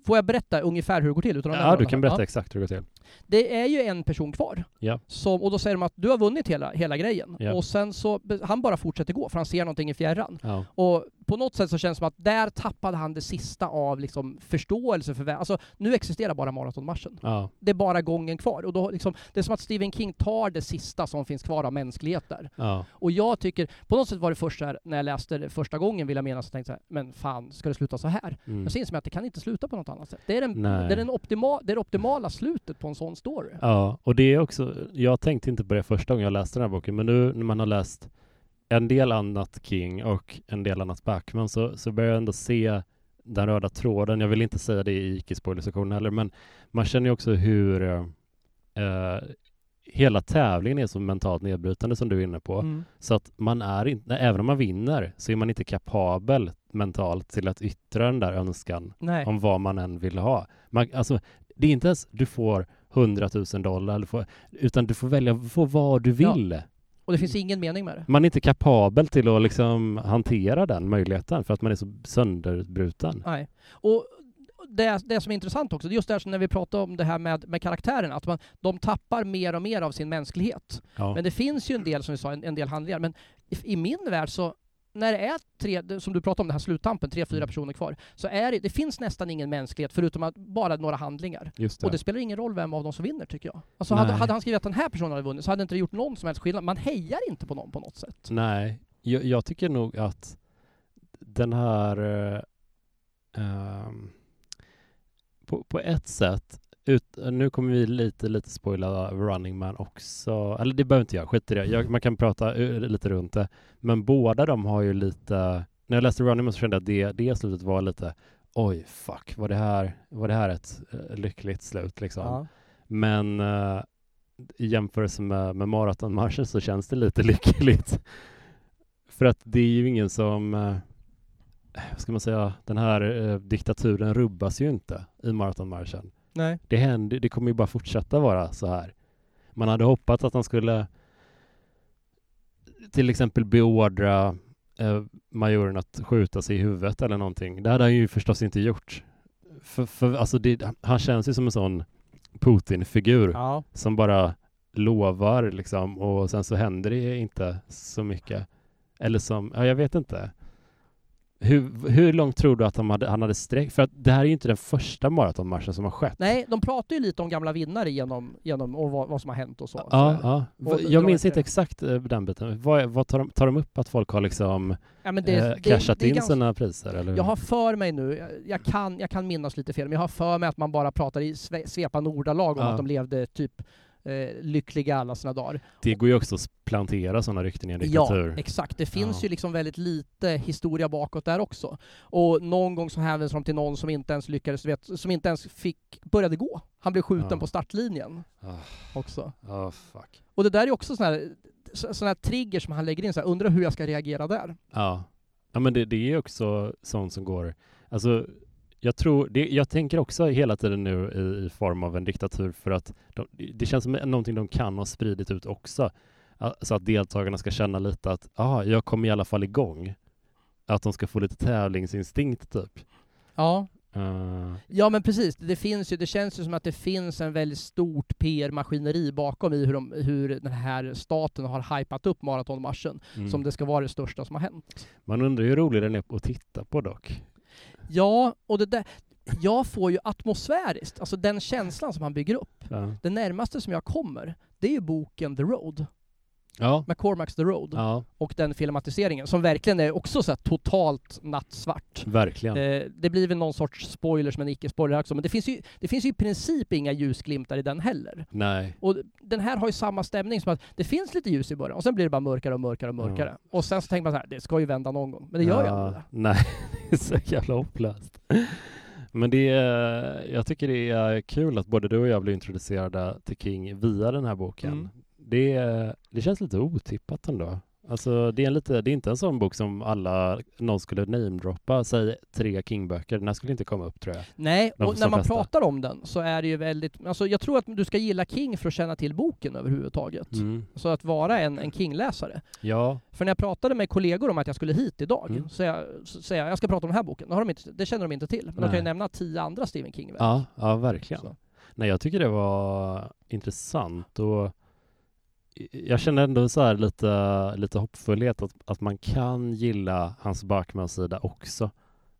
Får jag berätta ungefär hur det går till? Utan ja, du kan berätta ja. exakt hur det går till. Det är ju en person kvar. Ja. Som, och då säger de att du har vunnit hela, hela grejen. Ja. Och sen så, han bara fortsätter gå, för han ser någonting i fjärran. Ja. Och på något sätt så känns det som att där tappade han det sista av liksom förståelse för Alltså, nu existerar bara maratonmarschen. Ja. Det är bara gången kvar. Och då liksom, det är som att Stephen King tar det sista som finns kvar av mänsklighet där. Ja. Och jag tycker, på något sätt var det först här, när jag läste det första gången vill jag mena, så tänkte jag men fan, ska det sluta så här? Mm. Men sen inser jag att det kan inte sluta på något annat sätt. Det är, den, det är, den optima, det, är det optimala slutet på en sån story. Ja, och det är också, jag tänkte inte på det första gången jag läste den här boken, men nu när man har läst en del annat King och en del annat Backman så, så börjar jag ändå se den röda tråden. Jag vill inte säga det i icke-spoilersektionen heller, men man känner ju också hur eh, hela tävlingen är så mentalt nedbrytande som du är inne på. Mm. Så att man är inte, även om man vinner, så är man inte kapabel mentalt till att yttra den där önskan Nej. om vad man än vill ha. Man, alltså, det är inte ens du får 100 000 dollar, du får, utan du får välja få vad du vill. Ja. Och det finns ingen mening med det. Man är inte kapabel till att liksom hantera den möjligheten för att man är så sönderbruten. Nej. Och det, det som är intressant också, just det när vi pratar om det här med, med karaktären, att man, de tappar mer och mer av sin mänsklighet. Ja. Men det finns ju en del, som vi sa, en, en del handlingar. Men i, i min värld så när det är tre, som du pratade om, den här sluttampen, tre, fyra mm. personer kvar, så är det, det finns nästan ingen mänsklighet förutom att bara några handlingar. Det. Och det spelar ingen roll vem av dem som vinner, tycker jag. Alltså hade, hade, han skrivit att den här personen hade vunnit så hade det inte gjort någon som helst skillnad. Man hejar inte på någon på något sätt. Nej, jag, jag tycker nog att den här... Uh, um, på, på ett sätt ut, nu kommer vi lite, lite spoila Running Man också. Eller det behöver inte jag, skit i det. Jag, man kan prata lite runt det. Men båda de har ju lite... När jag läste Running Man så kände jag att det, det slutet var lite oj, fuck, var det här, var det här ett uh, lyckligt slut liksom? Ja. Men uh, i jämförelse med, med maratonmarschen så känns det lite lyckligt. För att det är ju ingen som, uh, vad ska man säga, den här diktaturen rubbas ju inte i maratonmarschen. Nej. Det, händer, det kommer ju bara fortsätta vara så här. Man hade hoppats att han skulle till exempel beordra eh, majoren att skjuta sig i huvudet eller någonting. Det hade han ju förstås inte gjort. För, för alltså det, han känns ju som en sån Putin-figur ja. som bara lovar liksom och sen så händer det inte så mycket. Eller som, ja jag vet inte. Hur, hur långt tror du att han hade, han hade sträckt? För att det här är ju inte den första maratonmarschen som har skett. Nej, de pratar ju lite om gamla vinnare genom, genom och vad, vad som har hänt och så. Ja, så. ja. Och jag minns inte exakt eh, den biten. Vad, vad tar, de, tar de upp att folk har liksom ja, det, eh, cashat det, det in ganska, sina priser? Eller? Jag har för mig nu, jag, jag, kan, jag kan minnas lite fel, men jag har för mig att man bara pratar i svepande ordalag om ja. att de levde typ eh, lyckliga alla sina dagar. Det går ju också att plantera sådana rykten i en diktatur. Ja, exakt. Det finns ja. ju liksom väldigt lite historia bakåt där också. Och någon gång så hänvisar de till någon som inte ens lyckades, vet, som inte ens fick, började gå. Han blev skjuten ja. på startlinjen oh. också. Oh, fuck. Och det där är också sådana här, såna här trigger som han lägger in, så här, undrar hur jag ska reagera där. Ja, ja men det, det är också sånt som går, alltså jag, tror, det, jag tänker också hela tiden nu i, i form av en diktatur för att de, det känns som någonting de kan ha spridit ut också. Så att deltagarna ska känna lite att ah, jag kommer i alla fall igång. Att de ska få lite tävlingsinstinkt typ. Ja. Uh. Ja men precis, det, finns ju, det känns ju som att det finns en väldigt stort PR-maskineri bakom i hur, de, hur den här staten har hypat upp maratonmarschen, mm. som det ska vara det största som har hänt. Man undrar hur rolig den är att titta på dock. Ja, och det där, jag får ju atmosfäriskt, alltså den känslan som han bygger upp. Ja. Det närmaste som jag kommer, det är ju boken The Road. Ja. McCormacks The Road. Ja. Och den filmatiseringen, som verkligen är också så totalt nattsvart. Verkligen. Eh, det blir väl någon sorts spoilers, men icke-spoiler också. Men det finns, ju, det finns ju i princip inga ljusglimtar i den heller. Nej. Och den här har ju samma stämning som att det finns lite ljus i början, och sen blir det bara mörkare och mörkare och mörkare. Ja. Och sen så tänker man så här, det ska ju vända någon gång. Men det gör ju aldrig. Nej, det är så jävla hopplöst. Men det är, jag tycker det är kul att både du och jag blir introducerade till King via den här boken. Mm det, det känns lite otippat ändå. Alltså det är, lite, det är inte en sån bok som alla, någon skulle namedroppa, säg tre King-böcker, den här skulle inte komma upp tror jag. Nej, och när man flesta. pratar om den så är det ju väldigt, alltså jag tror att du ska gilla King för att känna till boken överhuvudtaget. Mm. Så att vara en, en King-läsare. Ja. För när jag pratade med kollegor om att jag skulle hit idag, mm. så, jag, säger jag, jag ska prata om den här boken, de inte, det känner de inte till. Men Nej. de kan ju nämna tio andra Stephen King-verk. Ja, ja verkligen. Så. Nej, jag tycker det var intressant och jag känner ändå så här lite, lite hoppfullhet att, att man kan gilla hans Backman-sida också.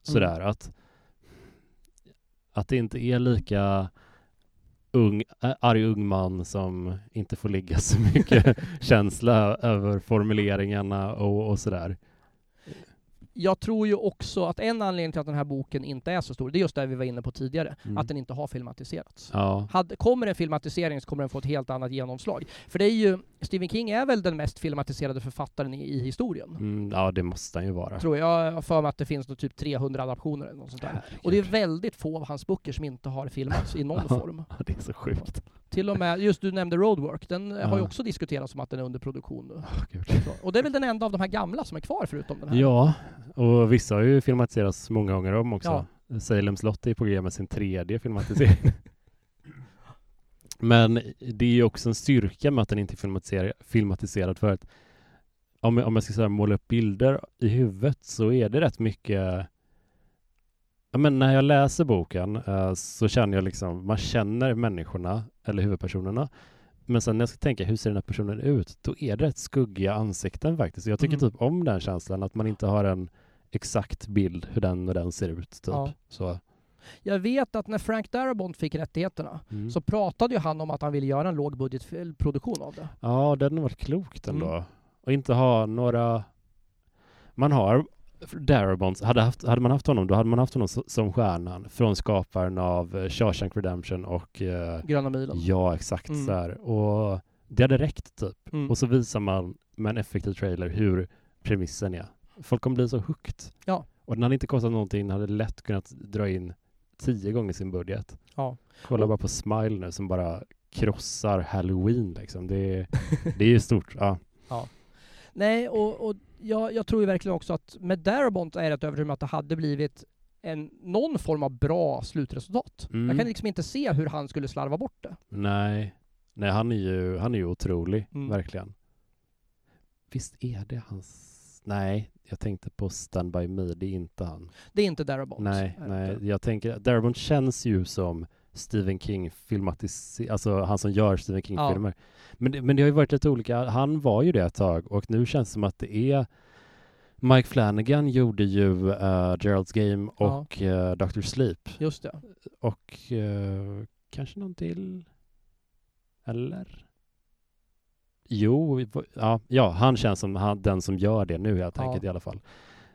Sådär mm. att, att det inte är lika ung, arg ung man som inte får ligga så mycket känsla över formuleringarna och, och sådär jag tror ju också att en anledning till att den här boken inte är så stor, det är just det vi var inne på tidigare, mm. att den inte har filmatiserats. Ja. Hade, kommer en filmatisering så kommer den få ett helt annat genomslag. För det är ju, Stephen King är väl den mest filmatiserade författaren i, i historien? Mm, ja, det måste han ju vara. Tror jag. Jag har för mig att det finns typ 300 adaptioner eller något sånt där. Och det är väldigt få av hans böcker som inte har filmats i någon form. det är så sjukt. Till och med, just du nämnde Roadwork, den ja. har ju också diskuterats som att den är under produktion nu. Oh, och det är väl den enda av de här gamla som är kvar förutom den här? Ja, och vissa har ju filmatiserats många gånger om också. Ja. Salem slott är på g med sin tredje filmatisering. Men det är ju också en styrka med att den inte är filmatiserad för att om jag, om jag ska säga, måla upp bilder i huvudet så är det rätt mycket Ja, men när jag läser boken uh, så känner jag liksom, man känner människorna eller huvudpersonerna. Men sen när jag ska tänka, hur ser den här personen ut? Då är det rätt skuggiga ansikten faktiskt. Jag tycker mm. typ om den känslan, att man inte har en exakt bild hur den och den ser ut. Typ. Ja. Så. Jag vet att när Frank Darabont fick rättigheterna mm. så pratade ju han om att han ville göra en lågbudgetproduktion av det. Ja, det hade varit klokt ändå. Mm. Och inte ha några... Man har Darabont, hade, haft, hade man haft honom, då hade man haft honom som stjärnan från skaparen av uh, Shawshank Redemption och uh, Gröna milen. Ja, exakt mm. så här. Och det hade räckt typ. Mm. Och så visar man med en effektiv trailer hur premissen är. Folk kommer bli så hooked. Ja. Och den hade inte kostat någonting, den hade lätt kunnat dra in tio gånger sin budget. Ja. Kolla och, bara på Smile nu som bara krossar Halloween liksom. Det, det är ju stort. Ja. Nej, och, och jag, jag tror ju verkligen också att med Darabont är jag rätt övertygad att det hade blivit en, någon form av bra slutresultat. Mm. Jag kan liksom inte se hur han skulle slarva bort det. Nej, Nej han är ju, han är ju otrolig, mm. verkligen. Visst är det hans... Nej, jag tänkte på Stand By Me, det är inte han. Det är inte Darabont. Nej, nej, jag tänker, Darabont känns ju som Stephen King filmatiserar, alltså han som gör Stephen King-filmer. Ja. Men, det, men det har ju varit lite olika, han var ju det ett tag och nu känns det som att det är Mike Flanagan gjorde ju uh, Gerald's Game och ja. uh, Dr. Sleep. Just det. Och uh, kanske någon till? Eller? Jo, ja, ja han känns som han, den som gör det nu helt enkelt ja. i alla fall.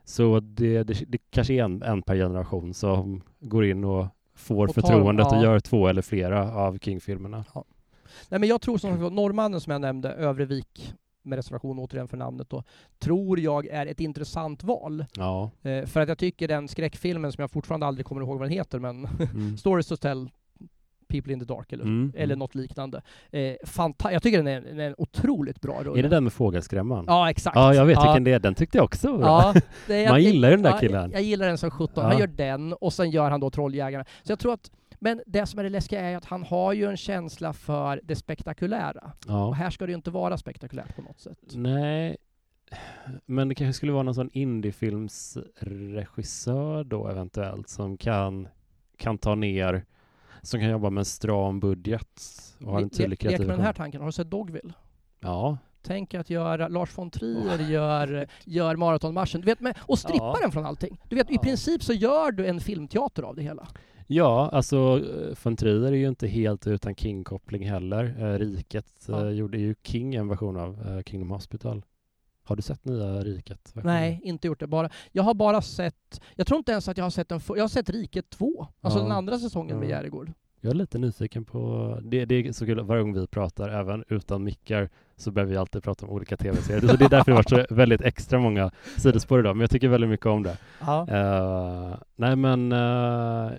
Så det, det, det kanske är en, en per generation som går in och får och tar, förtroendet ja. och gör två eller flera av King-filmerna. Ja. Nej men jag tror som norrmannen som jag nämnde, Övrevik, med reservation återigen för namnet då, tror jag är ett intressant val. Ja. Eh, för att jag tycker den skräckfilmen som jag fortfarande aldrig kommer ihåg vad den heter, men mm. Stories to tell People in the Dark eller, mm. eller mm. något liknande. Eh, fanta- jag tycker den är, den är en otroligt bra rulle. Är det den med fågelskrämman? Ja, exakt. Ja, jag vet ja. vilken det är. Den tyckte jag också var ja, det, Man gillar ju den där killen. Jag, jag gillar den som sjutton. Ja. Han gör den och sen gör han då Trolljägarna. Så jag tror att men det som är det läskiga är att han har ju en känsla för det spektakulära. Ja. Och här ska det ju inte vara spektakulärt på något sätt. Nej, men det kanske skulle vara någon sån indiefilmsregissör då eventuellt som kan, kan ta ner, som kan jobba med en stram budget och ha en tydlig kreativ Lek med den här tanken, har du sett Dogville? Ja. Tänk att göra, Lars von Trier oh. gör, gör maratonmarschen, du vet, med, och strippa ja. den från allting. Du vet, ja. i princip så gör du en filmteater av det hela. Ja, alltså eh, von Trier är ju inte helt utan King-koppling heller. Eh, Riket ja. eh, gjorde ju King en version av eh, Kingdom Hospital. Har du sett nya Riket? Verkligen? Nej, inte gjort det. Bara, jag har bara sett, jag tror inte ens att jag har sett den, jag har sett Riket 2, alltså ja. den andra säsongen ja. med Järegård. Jag är lite nyfiken på, det, det är så kul varje gång vi pratar, även utan mickar, så behöver vi alltid prata om olika tv-serier. Så det är därför det varit så väldigt extra många sidospår idag, men jag tycker väldigt mycket om det. Ja. Uh, nej men uh,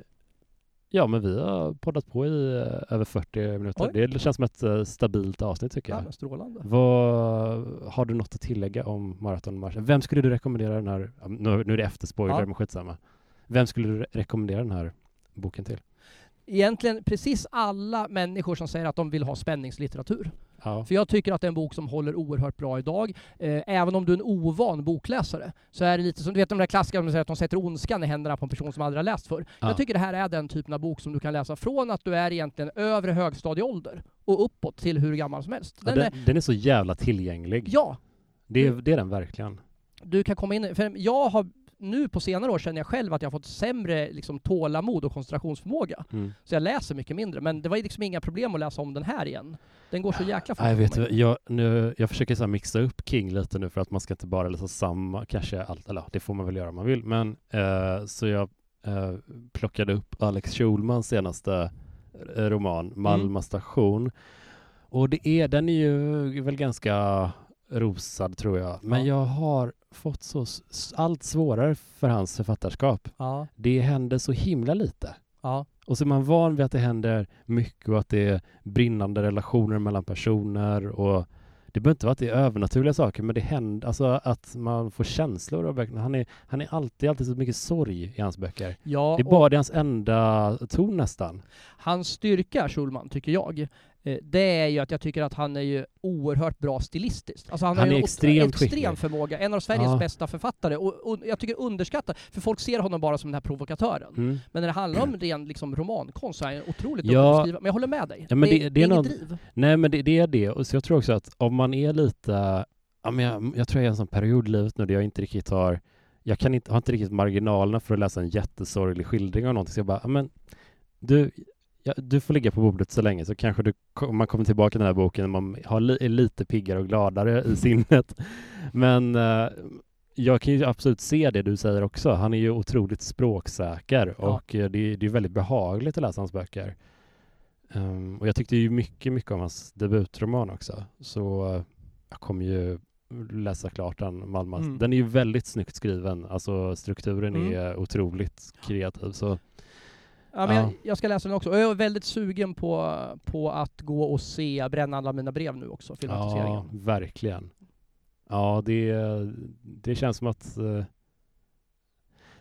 Ja, men vi har poddat på i uh, över 40 minuter. Oj. Det känns som ett uh, stabilt avsnitt tycker jag. Ja, strålande. Vad, har du något att tillägga om maratonmarschen? Vem skulle du rekommendera den här, nu, nu är det efter spoiler, ja. men skitsamma. Vem skulle du re rekommendera den här boken till? Egentligen precis alla människor som säger att de vill ha spänningslitteratur. Ja. För jag tycker att det är en bok som håller oerhört bra idag. Eh, även om du är en ovan bokläsare så är det lite som, du vet de där klassikerna som säger att de sätter ondskan i händerna på en person som aldrig har läst för. Ja. Jag tycker det här är den typen av bok som du kan läsa från att du är egentligen övre högstadieålder och uppåt till hur gammal som helst. Den, ja, den, är, den är så jävla tillgänglig. Ja. Det, det är den verkligen. Du kan komma in, för jag har nu på senare år känner jag själv att jag har fått sämre liksom, tålamod och koncentrationsförmåga. Mm. Så jag läser mycket mindre. Men det var liksom inga problem att läsa om den här igen. Den går så jäkla fort. Jag, vet, jag, nu, jag försöker så mixa upp King lite nu för att man ska inte bara läsa samma, kanske allt, eller det får man väl göra om man vill. Men eh, så jag eh, plockade upp Alex Schulmans senaste eh, roman. Malmö mm. station. Och det är, den är ju väl ganska rosad tror jag. Men ja. jag har fått så allt svårare för hans författarskap. Ja. Det händer så himla lite. Ja. Och så är man van vid att det händer mycket och att det är brinnande relationer mellan personer och det behöver inte vara att det är övernaturliga saker, men det händer, alltså att man får känslor av böckerna. Han är, han är alltid, alltid så mycket sorg i hans böcker. Ja, det är bara det hans enda ton nästan. Hans styrka, Schulman, tycker jag, det är ju att jag tycker att han är ju oerhört bra stilistiskt. Alltså han, han har ju extremt en extrem förmåga, en av Sveriges ja. bästa författare. Och, och, jag tycker underskattat, för folk ser honom bara som den här provokatören. Mm. Men när det handlar om ren liksom, romankonst så är han otroligt ja. duktig att skriva. Men jag håller med dig. Ja, men det, det, det är, är inget driv. Nej men det, det, är det, och så jag tror också att om man är lite, ja, men jag, jag tror jag är i en sån period i livet nu där jag inte riktigt har jag kan inte, har inte riktigt marginalerna för att läsa en jättesorglig skildring av någonting, så jag bara, men du, ja, du får ligga på bordet så länge så kanske du, man kommer tillbaka till den här boken när man har li, är lite piggare och gladare i sinnet. Men uh, jag kan ju absolut se det du säger också. Han är ju otroligt språksäker ja. och uh, det, det är väldigt behagligt att läsa hans böcker. Um, och jag tyckte ju mycket, mycket om hans debutroman också. Så uh, jag kommer ju läsa klart den, Malmö. Mm. Den är ju väldigt snyggt skriven. Alltså strukturen mm. är otroligt kreativ. Så Ja, men ja. Jag, jag, ska läsa den också. Och jag är väldigt sugen på, på att gå och se Bränna alla mina brev nu också, filmatiseringen. Ja, verkligen. Ja, det, det känns som att eh,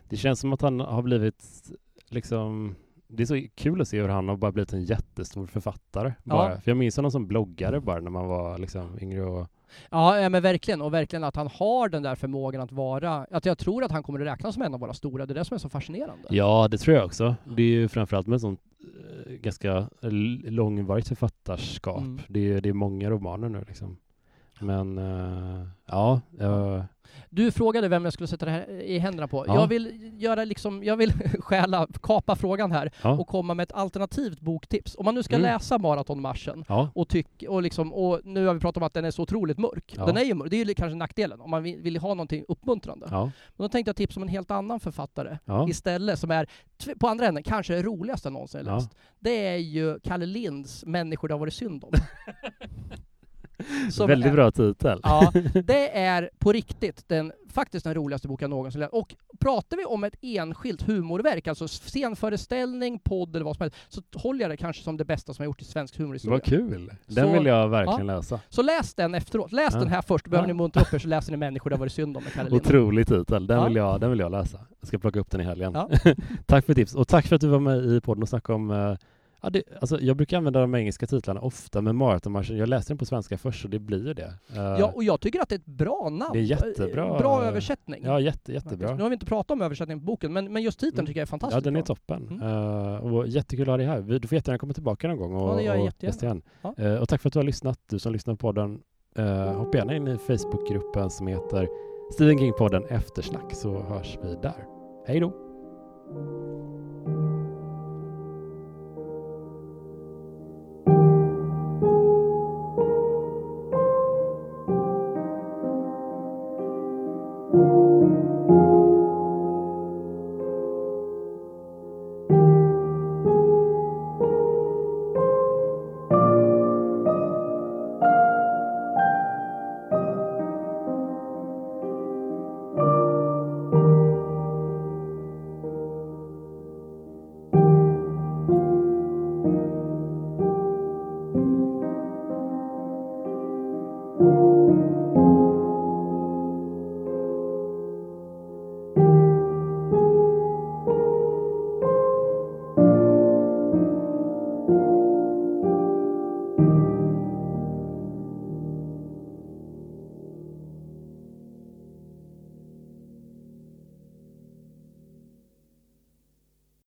det känns som att han har blivit liksom det är så kul att se hur han har bara blivit en jättestor författare. Bara. Ja. För jag minns honom som bloggare bara när man var liksom yngre och Ja, men verkligen. Och verkligen att han har den där förmågan att vara... Att jag tror att han kommer att räknas som en av våra stora. Det är det som är så fascinerande. Ja, det tror jag också. Det är ju framförallt med sånt eh, ganska långvarigt författarskap. Mm. Det, är, det är många romaner nu liksom. Men uh, ja, uh, du frågade vem jag skulle sätta det här i händerna på. Ja. Jag vill göra liksom, jag vill stjäla, kapa frågan här ja. och komma med ett alternativt boktips. Om man nu ska mm. läsa Maratonmarschen ja. och tyck, och liksom, och nu har vi pratat om att den är så otroligt mörk. Den är ju mörk, det är ju kanske nackdelen om man vill, vill ha någonting uppmuntrande. Men då tänkte jag tipsa om en helt annan författare istället som är, på andra änden, kanske det roligaste jag någonsin läst. Det är ju Kalle Linds Människor det har varit synd om. Väldigt är, bra titel. Ja, det är på riktigt den, faktiskt den roligaste boken jag någonsin läst. Och pratar vi om ett enskilt humorverk, alltså scenföreställning, podd eller vad som helst, så håller jag det kanske som det bästa som jag gjort i svensk humorhistoria. Vad kul! Den så, vill jag verkligen ja. läsa. Så läs den efteråt. Läs ja. den här först, behöver ja. ni muntra upp er så läser ni Människor det har varit synd om med Kalle Otrolig titel, den, vill jag, den vill jag läsa. Jag ska plocka upp den i helgen. tack för tips, och tack för att du var med i podden och snackade om uh, Ja, det, alltså, jag brukar använda de engelska titlarna ofta, men Marathonmarschen, jag läste den på svenska först så det blir ju det. Uh, ja, och jag tycker att det är ett bra namn. Det är jättebra. Bra översättning. Ja, jätte, jättebra. Nu har vi inte pratat om översättningen på boken, men, men just titeln mm. tycker jag är fantastisk. Ja, den är toppen. Mm. Uh, och jättekul att ha dig här. Du får jättegärna komma tillbaka någon gång och, ja, jag jättegärna. Ja. Uh, och tack för att du har lyssnat, du som lyssnar på podden. Uh, hoppa gärna in i Facebookgruppen som heter Stephen King-podden Eftersnack så hörs vi där. Hej då!